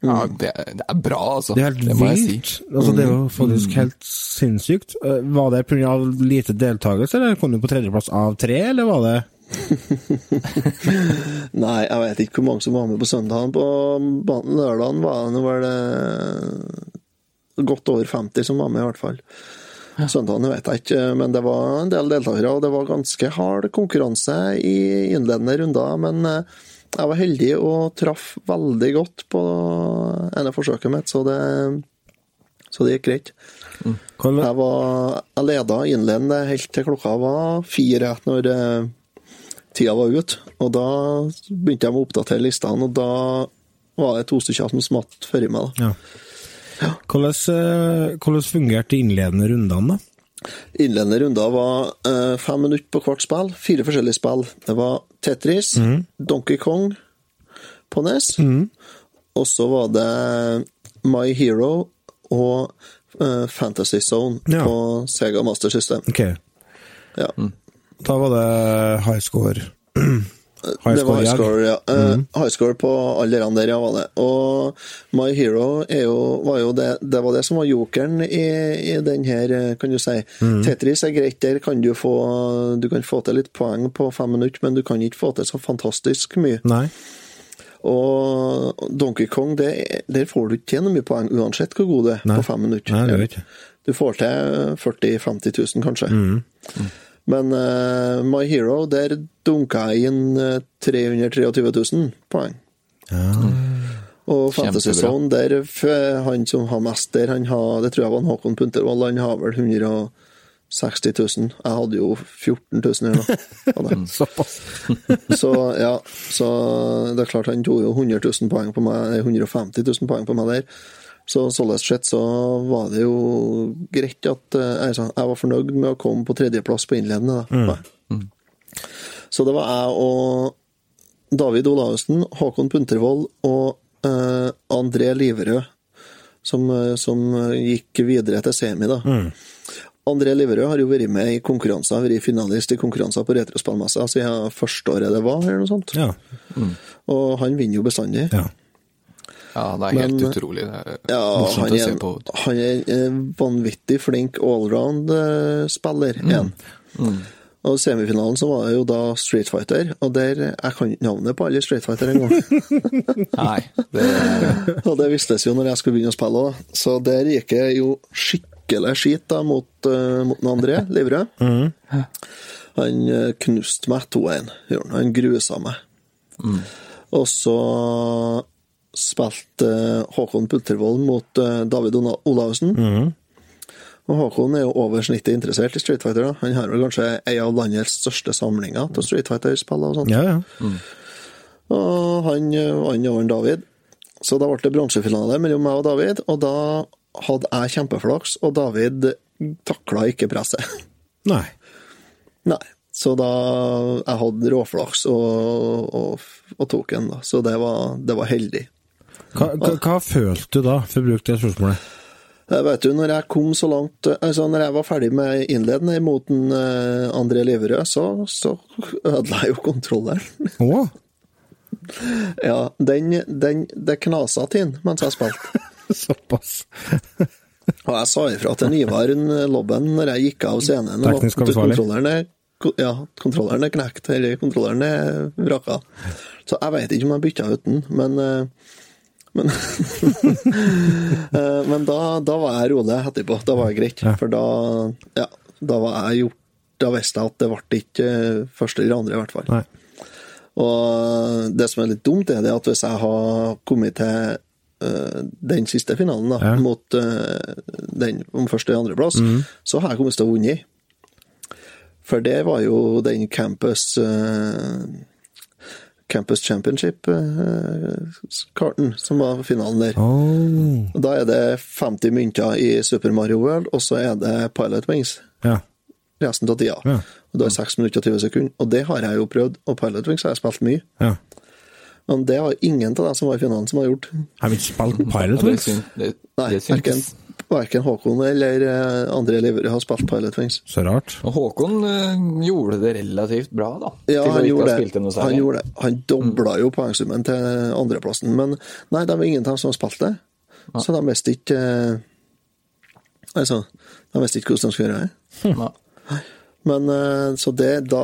Ja, det, det er bra, altså. Det er helt det vilt. si. Altså, det er jo faktisk helt sinnssykt. Eh, Var det pga. lite deltakelse, eller kom du på tredjeplass av tre, eller var det Nei, jeg vet ikke hvor mange som var med på søndagen. På lørdagen var det vel eh, godt over 50 som var med, i hvert fall. Søndagen vet jeg ikke, men det var en del deltakere, og det var ganske hard konkurranse i innledende runder. Men eh, jeg var heldig og traff veldig godt på ene forsøket mitt, så det, så det gikk greit. Mm. Jeg, var, jeg leda innledende helt til klokka var fire når eh, tida var ute. Og da begynte jeg med å oppdatere listene, og da var det et stykker som smatt før meg. da. Ja. Hvordan, eh, hvordan fungerte de innledende rundene, da? Innledende runder var eh, fem minutter på hvert spill. Fire forskjellige spill. Det var Tetris, Donkey Kong på NES, og så var det My Hero og eh, Fantasy Zone Ja. på Sega Master System. Okay. Ja. da var det high score. high det var high score, ja. Mm. High score på alle de der, ja, var det. Og My Hero er jo, var jo det Det var det som var jokeren i, i den her, eh, kan du si. Tetris er greit, der kan du få Du kan få til litt poeng på fem minutter, men du kan ikke få til så fantastisk mye. Nei. Og Donkey Kong, det, der får du ikke til noe mye poeng, uansett hvor god du er Nei. på fem minutter. Nei, det gjør ikke. Du får til 40 000-50 000, kanskje. Men uh, My Hero, der dunka jeg inn eh, 323 000 poeng. Og Fantasy Zone, der han som har mest der, han har, det tror jeg var Håkon Puntervold, han har vel 160 000. Jeg hadde jo 14 000 eller noe. Såpass. Så ja, så det er klart han tok jo 100 000 poeng på meg, 150 000 poeng på meg der. Så sånn sett så var det jo greit at altså, jeg, var fornøyd med å komme på tredjeplass på innledende. Da. Så det var jeg og David Olavsen, Håkon Puntervold og eh, André Liverød som, eh, som gikk videre til semi. da. André Liverød har jo vært med i konkurranser, vært finalist i konkurranser på retrospillmessa siden første året det var, eller noe sånt. Ja. Og han vinner jo bestandig. ja. Ja, det er helt utrolig. Det er Ja, morsomt han å er, se på. han er en vanvittig flink allround-spiller igjen. Og semifinalen så var det jo da Street Fighter, og der Jeg kan ikke navnet på alle Street Fighter engang. Nei, det og det vistes jo når jeg skulle begynne å spille òg. Så der gikk jeg jo skikkelig skit da mot, uh, mot den André Livrød. Han eh, knuste meg 2-1, han. Han grusa meg. Og så spilte eh, Håkon Puntervold mot eh, David Olavsen. Og Håkon er jo over snittet interessert i Street Fighter. da. Han har vel kanskje en av landets største samlinger til Street Fighter-spill og sånt. ja, ja. Og han eh, vant over David. Så da ble det bronsefinale mellom meg og David, og da hadde jeg kjempeflaks, og David takla ikke presset. Nei. Nei. Så da Jeg hadde råflaks og, og, og tok en, da. Så det var, det var heldig. Hva, hva, hva følte du da, for å bruke det spørsmålet? Vet du, når jeg kom så langt Altså, når jeg var ferdig med innledende mot den eh, André Liverød, så, så ødela jeg jo kontrolleren. Oh. Ja, den, den Det knasa til den mens jeg spilte. Såpass. Og jeg sa ifra til Ivar Lobben når jeg gikk av scenen Teknisk ansvarlig. ja, kontrolleren er knekt, eller kontrolleren er vraka. Så jeg vet ikke om jeg bytta ut den, men eh, Men, Eh, men da, da var jeg rolig etterpå. Da var jeg greit. Ja. For da, ja, da var jeg gjort Da visste jeg at det ble ikke eh, første eller andre, i hvert fall. Nei. Og det som er litt dumt, er det at hvis jeg har kommet til eh, den siste finalen, da, Ja. mot uh, den om første- og andreplass, mm. så har jeg kommet til å vunne. For det var jo den campus eh, Campus Championship-karten som var finalen der. Oh. Og Da er det 50 mynter i Super Mario World, og så er det Pilot Wings Ja. resten av tida. Ja. Og da er 6 minutter og 20 sekunder. Og det har jeg jo prøvd, og Pilot Wings har jeg spilt mye. ja. Men det har ingen av dem som var i finalen, som har gjort. Har vi ikke spilt Pilot Wings? Nei, det verken. Verken Håkon eller eh, andre elever har spilt Pilot Wings. Så rart. Og Håkon eh, gjorde det relativt bra, da. Ja, han gjorde, han gjorde det. Han dobla jo poengsummen til andreplassen, men nei, det var ingen av dem som spilte. Ja. Så de visste ikke eh, Altså, de visste ikke hvordan de skulle gjøre det. Ja. Men så det da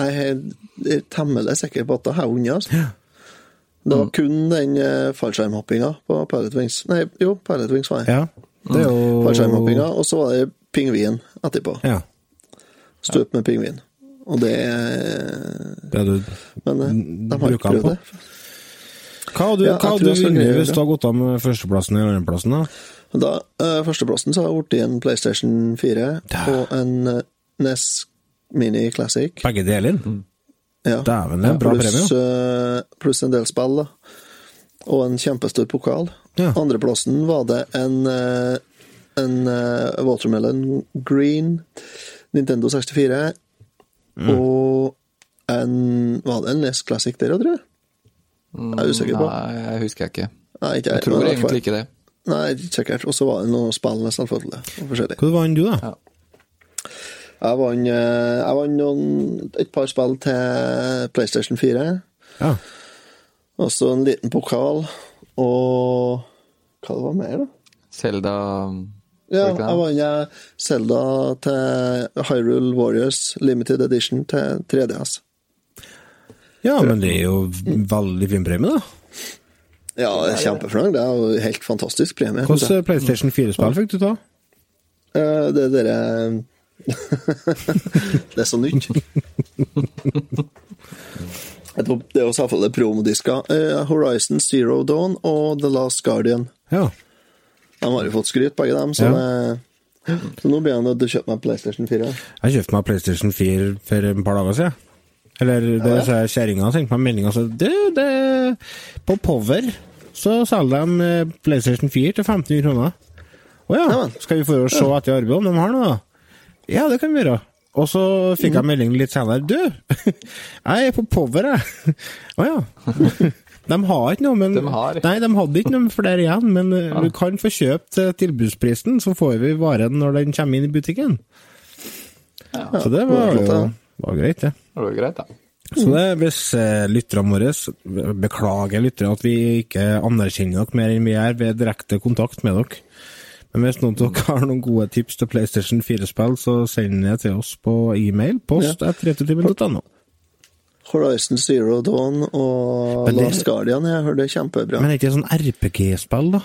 er jeg er temmelig sikker på at da har jeg vunnet, altså. Det var kun den fallskjermhoppinga på Pilot Wings. Nei, jo, Pilot Wings var jeg. Ja. Det er jo Fallskjermhoppinga, og så var det pingvin etterpå. Ja. Stup med pingvin. Og det Det du Men eh, de har ikke prøvd det. Hva hadde du, Ja, vunnet hvis du hadde gått av med førsteplassen eller andreplassen? da? Da, uh, Førsteplassen så har jeg blitt en PlayStation 4 Da. og en uh, NES Mini Classic. Begge deler? Ja. Dæven, det er en bra pluss, premie. plus pluss en del spill, da. Og en kjempestor pokal. Ja. Andreplassen var det en, eh, en eh, Watermelon Green Nintendo 64 Mm. og en Var det en NES Classic der òg, tror jeg? Jeg er usikker på. Nei, jeg husker jeg ikke. Nei, ikke Jeg tror men i egentlig ikke det. Nei, ikke sikkert. Og så var det noe spill, selvfølgelig. Forskjellig. Hva vant du, da? Ja. Jeg vant, eh, jeg vant noen, et par spill til PlayStation 4. Ja. Og så en liten pokal, og Hva det var mer, da? Selda Ja, jeg vant Zelda til Hyrule Warriors Limited Edition til 3DS. ja, men det er jo veldig fin premie, da. Ja, kjempefornøyd. Det er jo helt fantastisk premie. Hvilket PlayStation 4-spill fikk du ta? Eh, Det er dere Det er så nytt. Jeg tror Det er jo selvfølgelig promodisker. Eh, Horizon Zero Dawn og The Last Guardian. Ja. De har jo fått skryt, begge dem, så, Ja. det, så nå blir jeg nødt til å kjøpe meg PlayStation 4. Jeg kjøpte meg PlayStation 4 for et par dager siden. Eller det Ja, ja. sa kjerringa sendte meg en melding og sa Du, det På Power så selger de eh, PlayStation 4 til 1500 kroner. Å ja, Ja skal vi få se etter arbeid om de har noe, da? Ja, det kan vi gjøre. Og så fikk jeg melding litt senere. Du, jeg er på Power, jeg. Å ja. De har ikke noe, men De har. Nei, de hadde ikke noe for der igjen, men ja. du kan få kjøpt tilbudsprisen, så får vi varen når den kommer inn i butikken. Så det var jo var greit, det. Det var greit, ja. Så det, hvis eh, lytterne våre Beklager lyttere at vi ikke anerkjenner dere mer enn vi gjør ved direkte kontakt med dere. Men hvis noen av dere har noen gode tips til PlayStation 4-spill, så send det til oss på e-mail. Post at returtimen.no. Horizon Zero Dawn og det- Last Guardian jeg hørte er kjempebra. Men er ikke det sånn RPG-spill, da?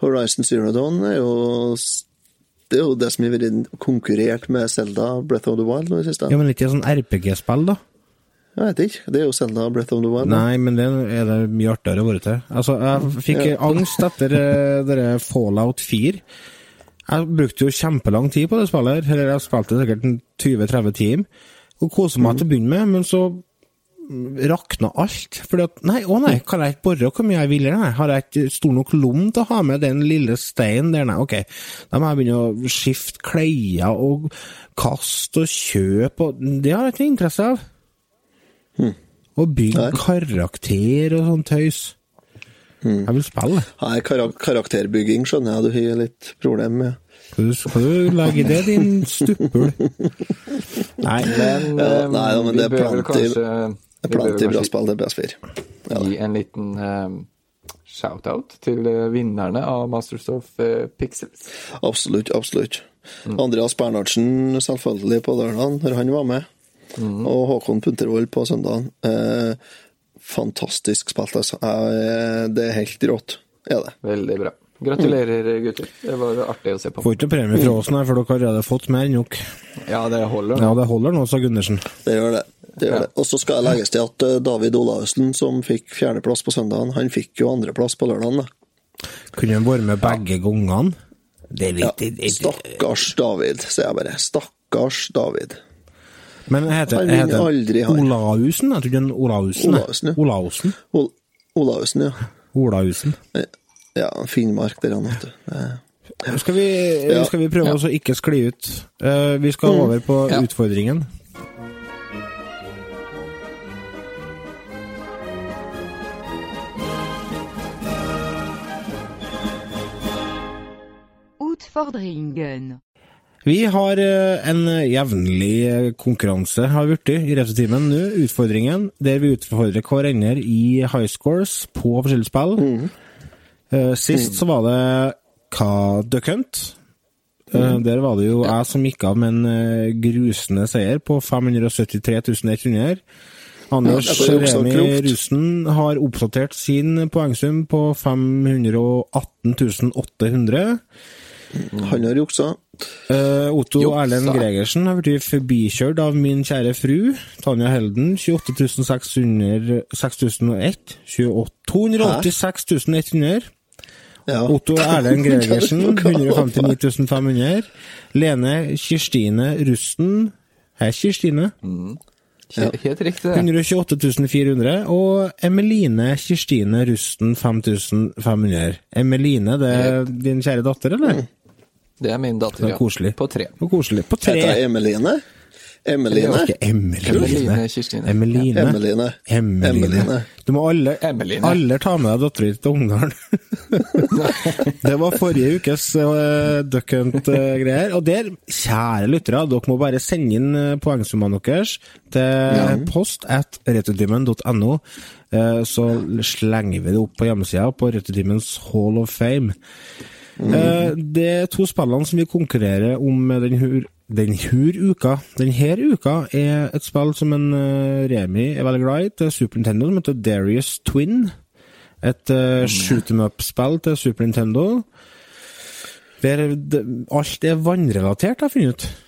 Horizon Zero Dawn er jo det er jo det som har vært konkurrert med Zelda Breath of the Wild nå i siste. Ja, men er ikke det sånn RPG-spill, da? Jeg vet ikke. Det er jo Zelda Breath of the Wild. Nei, men det er det mye artigere å være til. Altså, jeg fikk Ja. angst etter eh, dere Fallout 4. Jeg brukte jo kjempelang tid på det spillet, her, eller jeg spilte sikkert en 20-30 timer, og koste meg til å begynne med, men så mm, rakna alt. Fordi at Nei, å nei, kan jeg ikke bore hvor mye jeg vil? Nei, har jeg ikke stor nok lom til å ha med den lille steinen der? Nei, ok. Da må jeg begynne å skifte klær og kaste og kjøpe, og det har jeg ikke interesse av. Og bygge karakter og sånn tøys. Jeg vil spille. Nei, karak karakterbygging skjønner jeg du har litt problem med. Du, skal du legge det, din stuppel? Nei, Men, Ja, nei, men det er vel plenty bra spill, det er PS4. Ja. gi en liten eh, shout-out til eh, vinnerne av Masters of uh, Pixels. Absolutt, absolutt. Andreas Bernhardsen selvfølgelig på lørdag, når han var med. Og Håkon Puntervold på søndagen. Eh, fantastisk spilt, altså. Eh, Det er helt rått, er det. Veldig bra. Gratulerer, gutter. Det var artig å se på. Får ikke premie fra oss, nei, for dere har allerede fått mer enn nok. Ja, det holder. Ja, det holder nå, sa Gundersen. Det gjør det. det, gjør Ja. det. Og så skal jeg legges til at eh, David Olavsen, som fikk fjerdeplass på søndagen, han fikk jo andreplass på lørdagen. da. Kunne han vært med begge gangene? Det er Ja, litt det- det- stakkars David, sier jeg bare. Stakkars David. Men heter Han heter aldri, har. Olausen? Jeg trodde Olausen, Olaussen. ja. Olausen. Ol Olausen, ja. Olausen. Ja, Finnmark der han, vet du. Det- Skal vi, Ja. skal vi prøve oss å ikke skli ut? Uh, vi skal over på Ja. utfordringen. Utfordringen. Vi har eh, en jevnlig eh, konkurranse har vi blitt i refsetimen nå, utfordringen, der vi utfordrer hverandre i high scores på forskjellige spill. Mm. Sist så var det Hva Duck Hunt. Mm. Der var det jo jeg som gikk av med en eh, grusende seier på 573 100. Anders Ja, Remi Rusen har oppdatert sin poengsum på 518 800. Han har juksa. Uh, Otto Juksa. Erlend Gregersen har blitt forbikjørt av min kjære fru, Tanja Helden, 28 600 6001. 286 100. Ja. Otto Erlend Gregersen, Hva er det for noe? 159 500. Lene Kirstine Rusten Hei, Kirstine. Helt, helt riktig, det. 128 400. Og Emeline Kirstine Rusten 5500. Emeline, det er din kjære datter, eller? Det er min datter, er ja. koselig. På tre. På koselig. På tre. Heter Emeline? Emeline? Ikke Emeline. Emeline Kirstine. Emeline. Emeline. Emeline. Emeline. Du må alle, Emeline. alle ta med deg dattera di til Ungarn. det var forrige ukes uh, Duck Hunt-greier. og der, kjære lyttere, dere må bare sende inn uh, poengsummene deres til post at returtimen.no. Uh, så slenger vi det opp på hjemmesida på Returtimens Hall of Fame. Eh, Det to spillene som vi konkurrerer om den hur, den hur uka, denne uka, er et spill som en eh, Remi er veldig glad i, til Super Nintendo, som heter Darius Twin. Et uh, shoot em up-spill til Super Nintendo. Der det, alt er vannrelatert, har jeg funnet ut.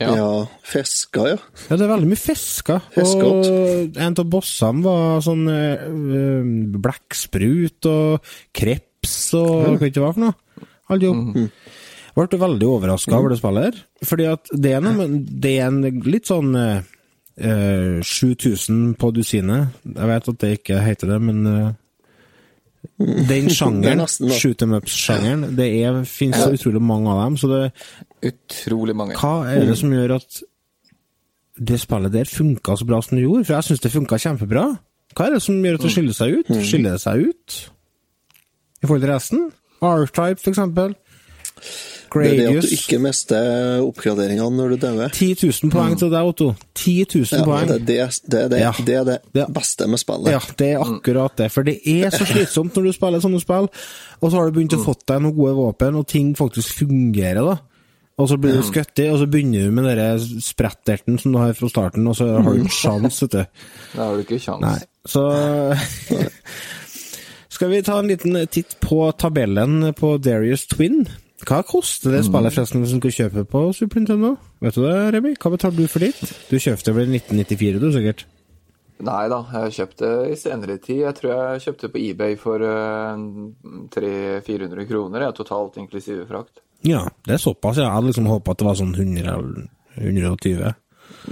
Ja. Ja. Fisker, ja. Ja, det er veldig mye fisker. Og en av bossene var sånn uh, eh, blekksprut og kreps og hva det ikke var for noe. Alt i Mm. Ble veldig overraska over det spillet her. Fordi at det er, noe, det er en litt sånn eh, eh, 7000 på dusinet. Jeg vet at det ikke heter det, men eh, den er sjangeren, shoot em ups-sjangeren, det fins så utrolig mange av dem. Så det, Utrolig mange. hva er det som gjør at det spillet der funka så bra som det gjorde? For jeg syns det funka kjempebra. Hva er det som gjør at det skiller seg ut? Skiller det seg ut i forhold til resten? R-Type, for eksempel. Det er det at du ikke mister oppgraderingene når du dauer. 10 000 poeng til deg, Otto. 10 000 Ja, poeng. det, det, det, Ja. det er det beste med spillet. Ja, det er akkurat det. For det er så slitsomt når du spiller sånne spill, og så har du begynt å fått deg noen gode våpen, og ting faktisk fungerer, da. Og så blir du skutt i, og så begynner du med den spretterten som du har fra starten, og så har du ikke sjans, vet du. Da har du ikke sjans. Nei, så Skal vi ta en liten titt på tabellen på Darius Twin? Hva koster det spillet forresten hvis du skal kjøpe på Super Nintendo? Vet du det, Remi? Hva betaler du for ditt? Du kjøpte vel i 1994, du, sikkert? Nei da, jeg kjøpte i senere tid. Jeg tror jeg kjøpte på eBay for uh, 300-400 kroner, jeg, totalt inklusive frakt. Ja, det er såpass. Jeg hadde liksom håpa at det var sånn 100 eller 120.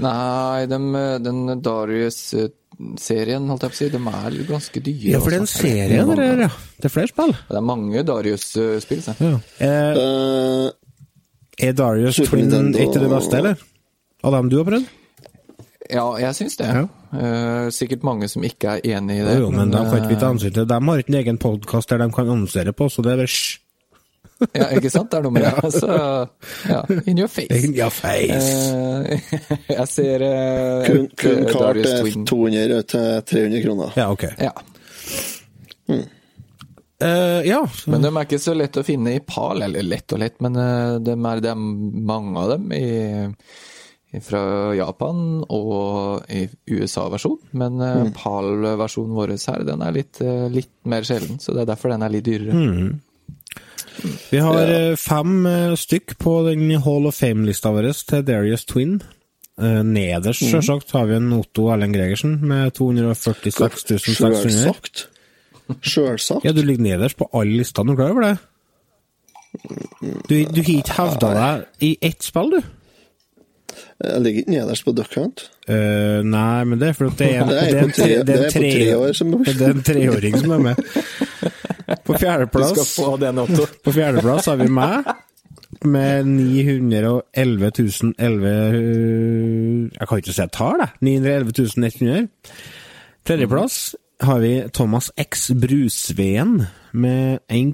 Nei, den, den den Darius-serien, holdt jeg på å si, de er ganske dyre. Ja, for det er en serie, det der, ja. Det er flere spill. Det er mange Darius-spill, se. Ja. Eh, Eh, er Darius Super Twin Nintendo- et av de beste, eller? Av dem du har prøvd? Ja, jeg syns det. Ja. Eh, sikkert mange som ikke er enig i det. Jo, jo, men de kan ikke vi ta eh, hensyn til. De har ikke en egen podkast der de kan annonsere på, så det er bare hysj. Ja, ikke sant? Det er noe med det. Altså, ja, in your face. In your face. Eh, jeg ser uh, kun, kun eh, kart er 200 til 300 kroner. Ja, ok. Ja, Eh, ja. men de er ikke så lett å finne i PAL, eller lett og lett, men de er, det er mange av dem i, fra Japan og i USA-versjon, men mm. PAL-versjonen vår her, den er litt, litt mer sjelden, så det er derfor den er litt dyrere. Vi har ja. fem eh, stykk på den Hall of Fame-lista vår til Darius Twin. Nederst, Nederst, selvsagt, har vi en Otto Erlend Gregersen med 246 600. Sjølsagt. Sjølsagt. Ja, du ligger nederst på alle listene, er du klar over det? Du, du har ikke hevda deg i ett spill, du? Jeg ligger ikke nederst på Duck Hunt. Uh, nei, men det er fordi det er en, Det er en, tre- tre, det er en, tre det er treåring som er med. På fjerdeplass få den, Otto. På fjerdeplass har vi meg, med 911 011 Jeg kan ikke si et tall, jeg. 911 100. Tredjeplass har vi Thomas X Brusveen med 1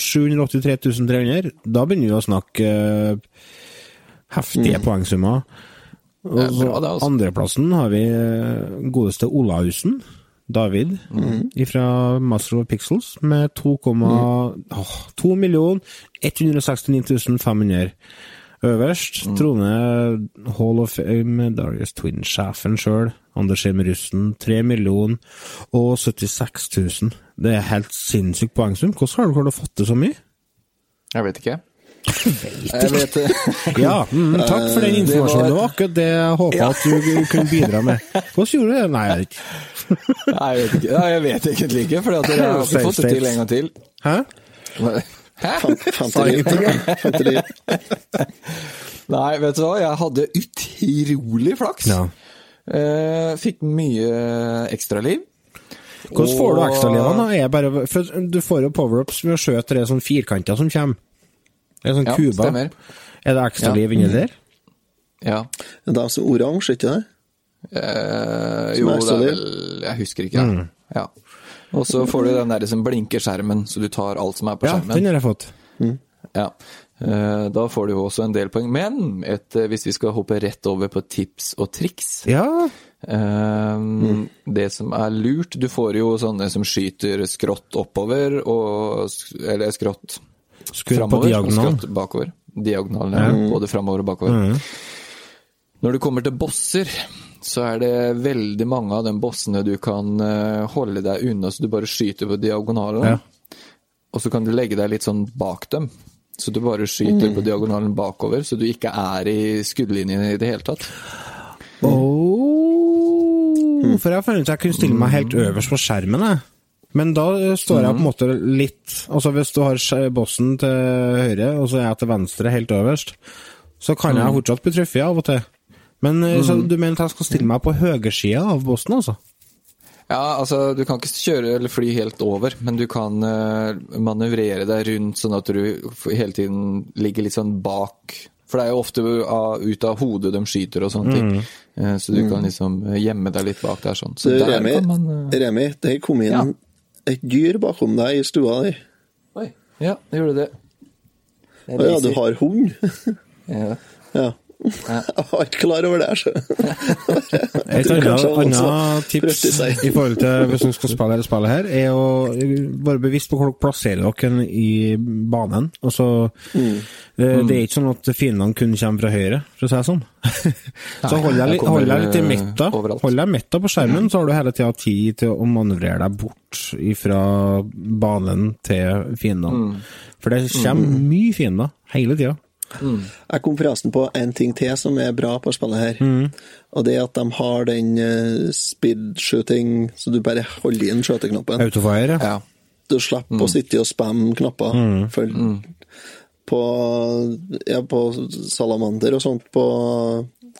783 300. Da begynner vi å snakke heftige poengsummer. Og så altså. andreplassen har vi eh, godeste Olaussen. David fra Master of Pixels med 2, åh, 2 millioner 169 500. Øverst troner Hall of Fame Darius Twin-sjefen sjøl, Anders Heim Russen, 3 millioner og 76 000. Det er helt sinnssykt poengsum. Hvordan har du klart å få til så mye? Jeg vet ikke. Jeg vet det. Ja, mm, takk for den informasjonen. Det var akkurat det jeg håpa at du kunne bidra med. Hvordan gjorde du det? Nei, jeg vet ikke. Nei, jeg vet ikke. Nei, jeg vet egentlig ikke, for dere har ikke fått det til en gang til. Hæ? Hæ? Fant ingenting. Nei, vet du hva, jeg hadde utrolig flaks. Ja. Eh, fikk mye ekstraliv. Hvordan får du ekstralivene? jeg Du får jo power-ups med å skjøte tre sånn firkanter som kommer. Det er sånn Ja, stemmer. Er det ekstra liv inni der? Ja. Det er så oransje, ikke det? Eh, jo, det er vel Jeg husker ikke. Mm. ja. Og så får du den der som blinker skjermen, så du tar alt som er på Ja, skjermen. den har jeg fått. Ja. Eh, Da får du jo også en del poeng. Men et, eh, hvis vi skal hoppe rett over på tips og triks Ja. eh, Det som er lurt Du får jo sånne som skyter skrått oppover, og, eller skrått Skru på diagonalen. skrått bakover. Diagonalen, ja. Både framover og bakover. Når du kommer til bosser, så er det veldig mange av de bossene du kan eh, holde deg unna, så du bare skyter på diagonalen. Ja. Og så kan du legge deg litt sånn bak dem. Så du bare skyter på diagonalen bakover, så du ikke er i skuddlinjen i det hele tatt. Oh, For jeg fant ut at jeg kunne stille meg helt øverst på skjermen, jeg. Men da eh, står jeg på en måte litt Altså hvis du har bossen til høyre, og så er jeg til venstre helt øverst, så kan jeg fortsatt bli truffet av og til. Men eh, så du mener at jeg skal stille meg på høyresida av bossen, altså? Ja, altså, du kan ikke kjøre eller fly helt over, men du kan uh, manøvrere deg rundt sånn at du hele tiden ligger litt sånn bak. For det er jo ofte av, ut av hodet de skyter og sånne ting. Uh, så du kan liksom gjemme deg litt bak der sånn. Så Du, der Remi, kan man uh... Remi, det kom inn Ja. Et dyr bakom deg i stua di. Oi, ja, gjorde det. Ja, du har hund? Ja. ja. Jeg var ikke klar over det, så. Et annet, tips i forhold til hvis du skal spille dette spillet her, er å være bevisst på hvor dere plasserer dere i banen. Altså, Mm. eh, Det er ikke sånn at fiendene kun kommer fra høyre, for å si det sånn. så hold deg, litt- hold deg litt i midta. Hold deg midta på skjermen, så har du hele tida tid til å manøvrere deg bort fra banen til fiendene. Mm. For det kommer mye fiender hele tida. Jeg kom forresten på en ting til som er bra på spillet her. Og det er at de har den uh, speed shooting, så du bare holder inn skjøteknappen. Autofire, ja. ja. Du slipper å sitte og spamme knapper. For på, ja, på Salamander og sånt på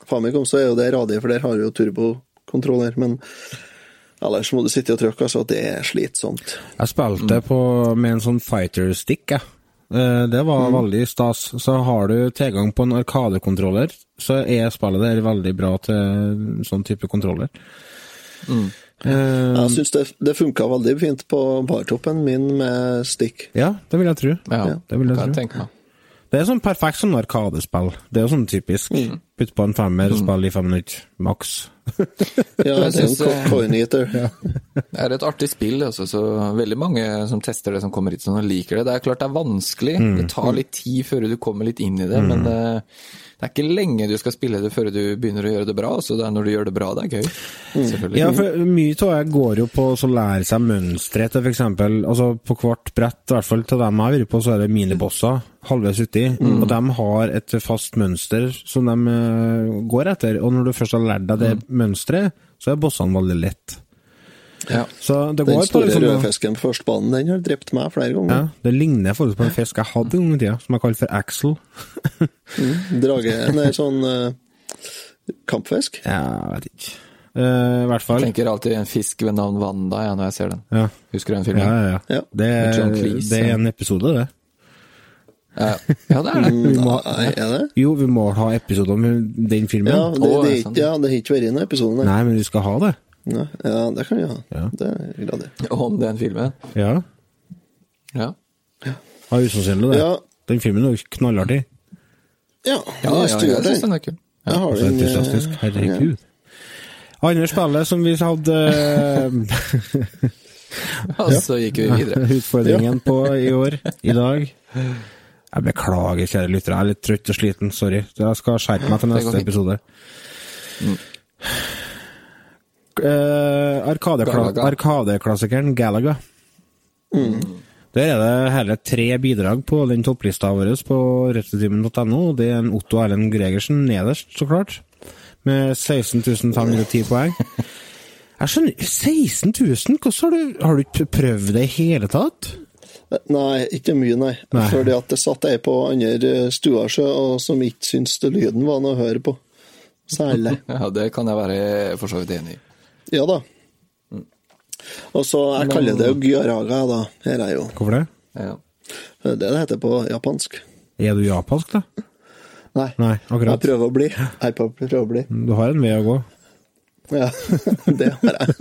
Famicom så er jo det radie, for der har du jo turbokontroller. Men ellers må du sitte og trykke, altså. Det er slitsomt. Jeg spilte på, med en sånn fighter stick, jeg. Eh, Det var veldig stas. Så har du tilgang på en arkadekontroller, så er spillet der veldig bra til sånn type kontroller. Eh, Jeg syns det, det funka veldig fint på bartoppen min med stick. ja, det vil jeg tro. ja. Det vil jeg kan jeg tro. tenke meg. Det er sånn perfekt som arkadespill. Det er jo sånn typisk. Putt på en femmer, og spill i fem minutter, maks. Ja, det er synes, en eh, eater. Det er et artig spill, altså, så veldig mange som tester det, som kommer hit som liker det. Det er klart det er vanskelig, det tar litt tid før du kommer litt inn i det, men det, det er ikke lenge du skal spille det før du begynner å gjøre det bra. Så det er når du gjør det bra, det er gøy. Mm. Ja, for mye av det går jo på å lære seg mønstre til f.eks. Altså på hvert brett, i hvert fall til dem jeg har vært på, så er det minibosser halvveis uti. Og de har et fast mønster som de eh, går etter. Og når du først har lært deg det mønsteret, så er bossene veldig lett. Ja. Så det Den går på store liksom røde fisken på første banen, den har drept meg flere ja, ganger. Det ligner faktisk på en fisk jeg hadde en gang i tida, som jeg kalte for Axel. Drage Nei, sånn uh, kampfisk. Ja, jeg vet ikke. Uh, I hvert fall. Jeg tenker alltid en fisk ved navn Wanda ja, når jeg ser den. Ja, Husker du den filmen? ja. ja. Ja. Det, det er en episode, det. Ja, ja det er det. Vi må, Nei, er det? jo, vi må ha episoder om den filmen. Ja, det, Å, det, det ja, det har ikke vært i noen episode, nei. Nei, men vi skal ha det. Ja, Ja, det kan vi ha. Ja. Det er glad i. Om den filmen. Ja. Ja. Ja, usannsynlig, det. Ja. Den filmen er jo knallartig. Ja, Ja, ja, jeg jeg syns den. er kul. Jeg har den, eh, entusiastisk. Herregud. Andre spillet som vi hadde Og så gikk vi videre. utfordringen på i år, i dag Jeg beklager, kjære lyttere, jeg er litt trøtt og sliten, sorry. Jeg skal skjerpe meg til neste episode. Mm. Arkadeklassikeren Galaga. Der er det hele tre bidrag på den topplista vår på rettetimen.no. Det er en Otto Erlend Gregersen nederst, så klart, med 16 510 poeng. Jeg skjønner 16 000? Hvordan har du Har du ikke prøvd det i hele tatt? Nei, ikke mye, nei. Nei. Fordi at det satt ei på andre stua og som ikke syntes det lyden var noe å høre på. Særlig. Ja, det kan jeg være for så vidt enig i. Ja da. Og så, jeg kaller det jo gyaraga, da. Her er jo Hvorfor det? Ja. det er det det heter på japansk. Er du japansk, da? Nei. Nei, Jeg prøver å bli. Jeg prøver å bli. Du har en vei å gå. Ja, det har jeg.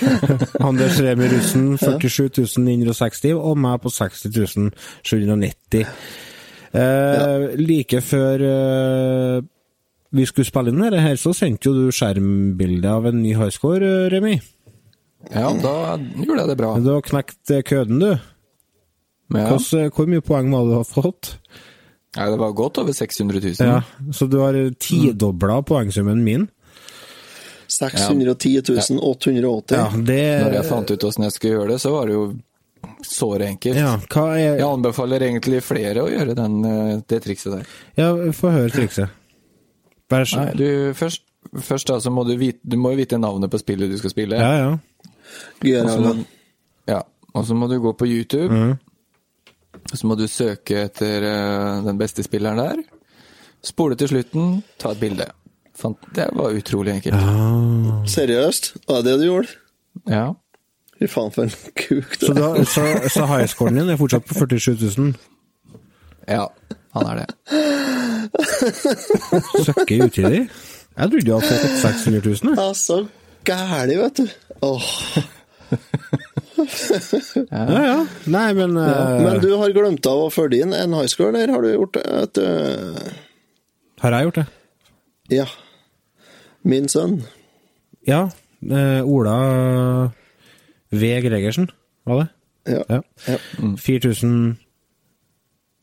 Anders Remi Russen 47 960, og meg på 60 790. Eh, Like før eh, vi skulle spille inn dette her, så sendte jo du skjermbilde av en ny highscore, eh, Remi. ja, da gjorde jeg det bra. Du har knekt eh, køden, du. Ja. Hvordan, hvor mye poeng var det du har fått? ja, det var godt over 600 000. Ja, Så du har tidobla poengsummen min? 610 880. Ja, det Når jeg fant ut åssen jeg skulle gjøre det, så var det jo såre enkelt. Ja, hva er Jeg anbefaler egentlig flere å gjøre den, eh, det trikset der. Ja, få høre trikset. Vær så Nei, du, først, først da, så må du vite, du må vite navnet på spillet du skal spille. Ja, ja. Ja, og så må du gå på YouTube. Mm. Så må du søke etter eh, den beste spilleren der. Spole til slutten, ta et bilde. Fant, det var utrolig enkelt. Seriøst? Var det det du gjorde? Ja. Fy faen, for en kuk du Så, er. da, så, så highscoren din er fortsatt på 47 000? ja, han er det. Søkker utidig? Jeg trodde du hadde fått et 600 000. Ja, så gæli, vet du. Åh. Ja, ja. Nei, men, uh... Men du har glemt av å følge inn en high score, eller har du gjort det? Et, uh... Har jeg gjort det? ja. Min sønn. Ja. eh, Ola V. Gregersen, var det? Ja. Ja. ja. 4000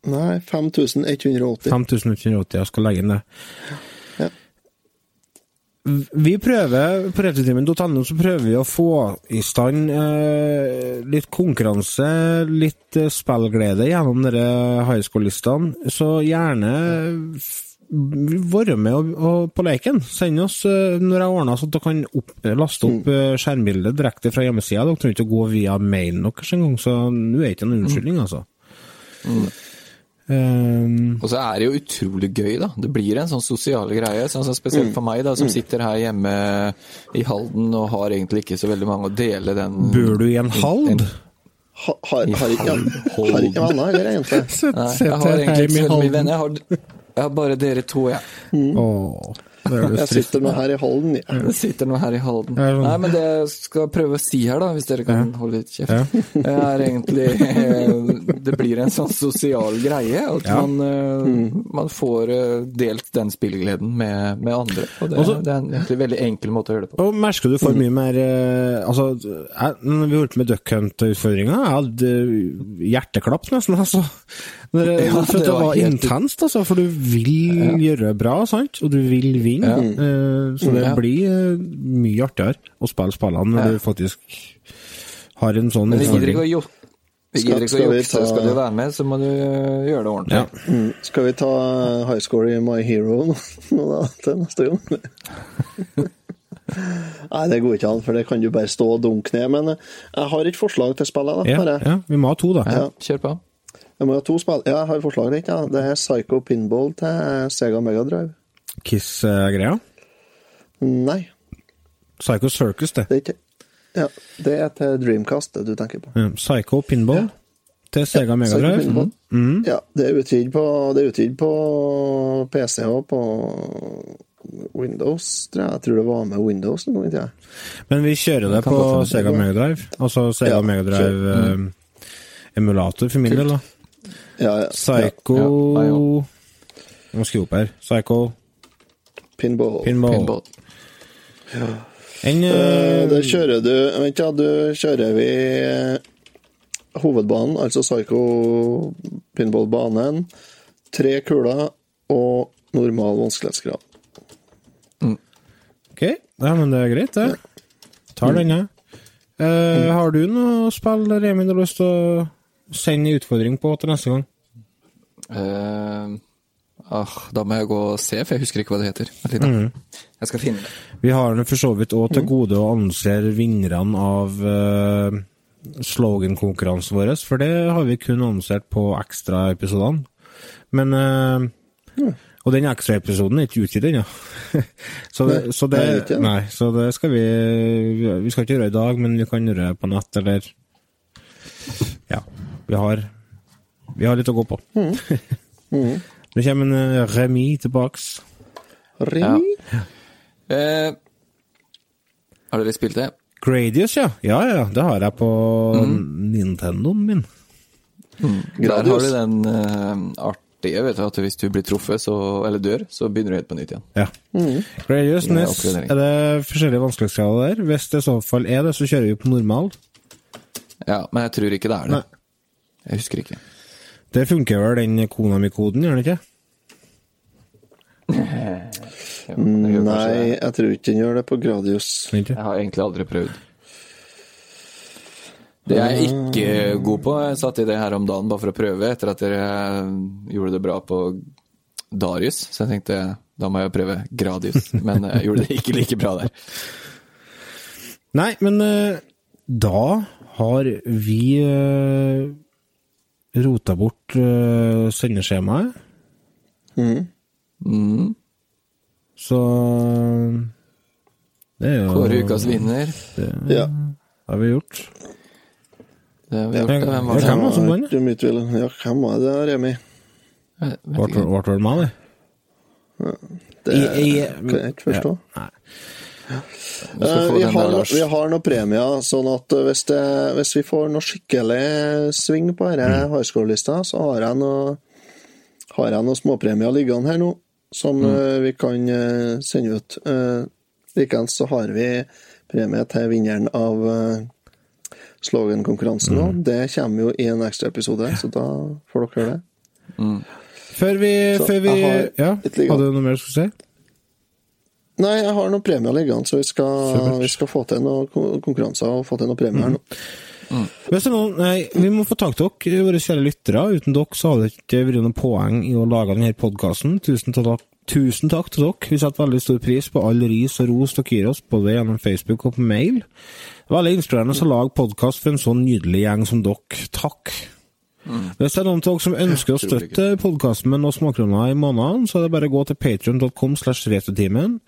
Nei, 5180. 5180, jeg skal legge inn det. Ja. Vi prøver, på returtimen.no så prøver vi å få i stand eh, litt konkurranse, litt eh, spillglede gjennom dere high school-listene. Så gjerne f- være med og, og på leken. Send oss eh, når jeg ordner så at dere kan opp, laste opp eh, skjermbildet direkte fra hjemmesida. Dere trenger ikke å gå via mailen deres engang, så nå er det ikke en unnskyldning, altså. Um, Og så er det jo utrolig gøy, da. Det blir en sånn sosial greie. Sånn så spesielt for meg, da, som sitter her hjemme i Halden og har egentlig ikke så veldig mange å dele den Bor du i en hald? Ha, har, har ikke har ikke venner, eller egentlig? Nei, jeg har egentlig ikke så mye venner. Jeg har, jeg har bare dere to, jeg. Åh, det er Jeg sitter nå her i Halden. Ja. Det sitter nå her i Halden. Nei, men det jeg skal prøve å si her, da, hvis dere kan holde litt kjeft, Det er egentlig eh, det blir en sånn sosial greie. At Ja. man, eh, man får eh, delt den spillegleden med, med andre. Og det, Også- det er en egentlig veldig enkel måte å gjøre det på. Og merker du får mye mer Altså, jeg, når vi holdt med Duck Hunt-utfordringa, jeg hadde hjerteklapp nesten, altså. Når, jeg- Ja, for det det var var intenst, altså. For du vil gjøre bra, sant? Og du vil vinne. Ja. så det Ja. blir eh, mye artigere å spille spillene når Ja. du faktisk har en sånn Men vi gidder utfordring. Skal- skal vi jukse. ta- Skal du være med, så må du eh, gjøre det ordentlig. Ja. Mm. Skal vi ta high score i My Hero nå, da, til neste gang? Nei, det går ikke an, for det kan du bare stå og dunke ned. Men eh, jeg har et forslag til spillet. da, Ja, ja, vi må ha to, da. Ja, kjør på. Jeg må ha to spill. Ja, jeg har forslaget ditt. ja. Det er Psycho Pinball til Sega Megadrive. Kiss-greia. Nei, Psycho Circus, det. det er ikke Ja, det er til Dreamcast, det du tenker på. Ja, Psycho Pinball til Sega ja, Megadrive. Mm. Mm. Ja, det er utvidet på, på PC og på Windows, tror jeg. Jeg tror det var med Windows en gang i tida. Men vi kjører det på. Sega Megadrive? Altså Sega Ja, Mega Drive eh, emulator for min del, da. Ja, ja. Psycho Ja, ja, Jeg opp her. Psycho Pinball. Pinball. Pinball. En uh, eh, Der kjører du Vent, ja, du kjører vi eh, hovedbanen, altså Psycho Pinball-banen. Tre kuler og normal vanskelighetsgrad. Ok, ja, men det er greit, det. Tar denne. Eh, har du noe spill der du har lyst til å sende en utfordring på til neste gang? Uh, ah, da må jeg gå og se, for jeg husker ikke hva det heter. Mm. Jeg skal finne det. Vi har den for så vidt òg til gode å annonsere vinnerne av uh, slogankonkurransen vår, for det har vi kun annonsert på ekstraepisodene. Men eh, Og den ekstraepisoden er ikke utgitt ennå. så, det- så, det, Nei, ikke nei, så det skal vi Vi skal ikke gjøre i dag, men vi kan gjøre det på nett, eller Ja. Vi har, vi har litt å gå på. Nå kommer en remis tilbake. Remis? Ja. Eh, har dere spilt det? Gradius, ja. Ja, ja, det har jeg på Nintendoen min. Der har du den uh, artige, vet du, at hvis du blir truffet så, eller dør, så begynner du helt på nytt igjen. Ja. Gradius Det er NES, er det forskjellige vanskelighetsgrader der? Hvis det i så fall er det, så kjører vi på normal. Ja, men jeg tror ikke det er det. Nei. Jeg husker ikke. Det funker vel den Konami-koden, gjør den ikke? Kanskje Nei, jeg tror ikke den gjør det på Gradius. Ikke? Jeg har egentlig aldri prøvd. Det jeg er ikke god på, jeg satt i det her om dagen bare for å prøve, etter at dere gjorde det bra på Darius, så jeg tenkte da må jeg prøve Gradius, men jeg gjorde det ikke like bra der. Nei, men eh, da har vi rota bort uh, sendeskjemaet, Mm. Mm. så det er jo Kåre ukas vinner. Ja. Det har vi gjort. Det har vi gjort. Ja, Hvem ja, var det? hvem var som vant, mye Ja, hvem var det, Remi? Ble det vel meg, det? Det kan jeg ikke forstå. Nei. Du skal Eh, vi, har, no- vi har noen premier, sånn at eh, hvis, det, hvis vi får noe skikkelig sving på denne Mm. high score-lista, så har jeg noe noen småpremier liggende her nå, som Mm. eh, vi kan sende ut. Uh, Likeens så har vi premie til vinneren av uh, slogan-konkurransen nå. Mm. Det kommer jo i en ekstraepisode, så da får dere høre det. Før vi, Så før vi har Ja, hadde du noe mer du skulle si? Nei, jeg har noen premier liggende, så vi skal, vi skal få til noen konkurranser og få til noen premier her nå. Hvis det er noen, nei, vi må få tak til dere, våre kjære lyttere. Uten dere så hadde det ikke vært noe poeng i å lage denne podkasten. Tusen, tusen takk til dere. Vi setter veldig stor pris på all ris og ros dere gir oss, både gjennom Facebook og på mail. Veldig inspirerende å lage podkast for en sånn nydelig gjeng som dere. Takk. Hvis det er noen av dere som ønsker å støtte podkasten med noen småkroner i måneden, så er det bare å gå til patreon.com slash retrotimen.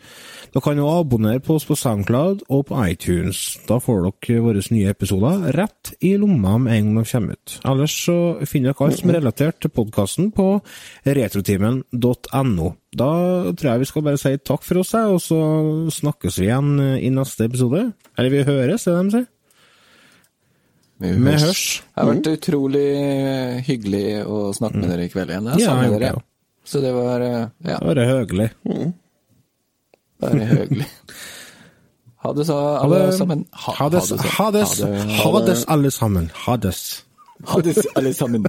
Da kan du abonnere på oss på Soundcloud og på iTunes. Da får dere våre nye episoder rett i lomma med en gang de kommer ut. Ellers så finner dere alt som er relatert til podkasten på retrotimen.no. Da tror jeg vi skal bare si takk for oss, og så snakkes vi igjen i neste episode. Eller vi høres, er det de sier? Vi hørs. Det har vært utrolig hyggelig å snakke med dere i kveld igjen. Jeg Ja, savner dere. Så det var eh, ja, Det høgelig. hyggelig. bare hyggelig. Ha det så, alle sammen. Ha, Ha det, ha det, Ha det, ha det alle sammen. Ha det. ha det alle sammen.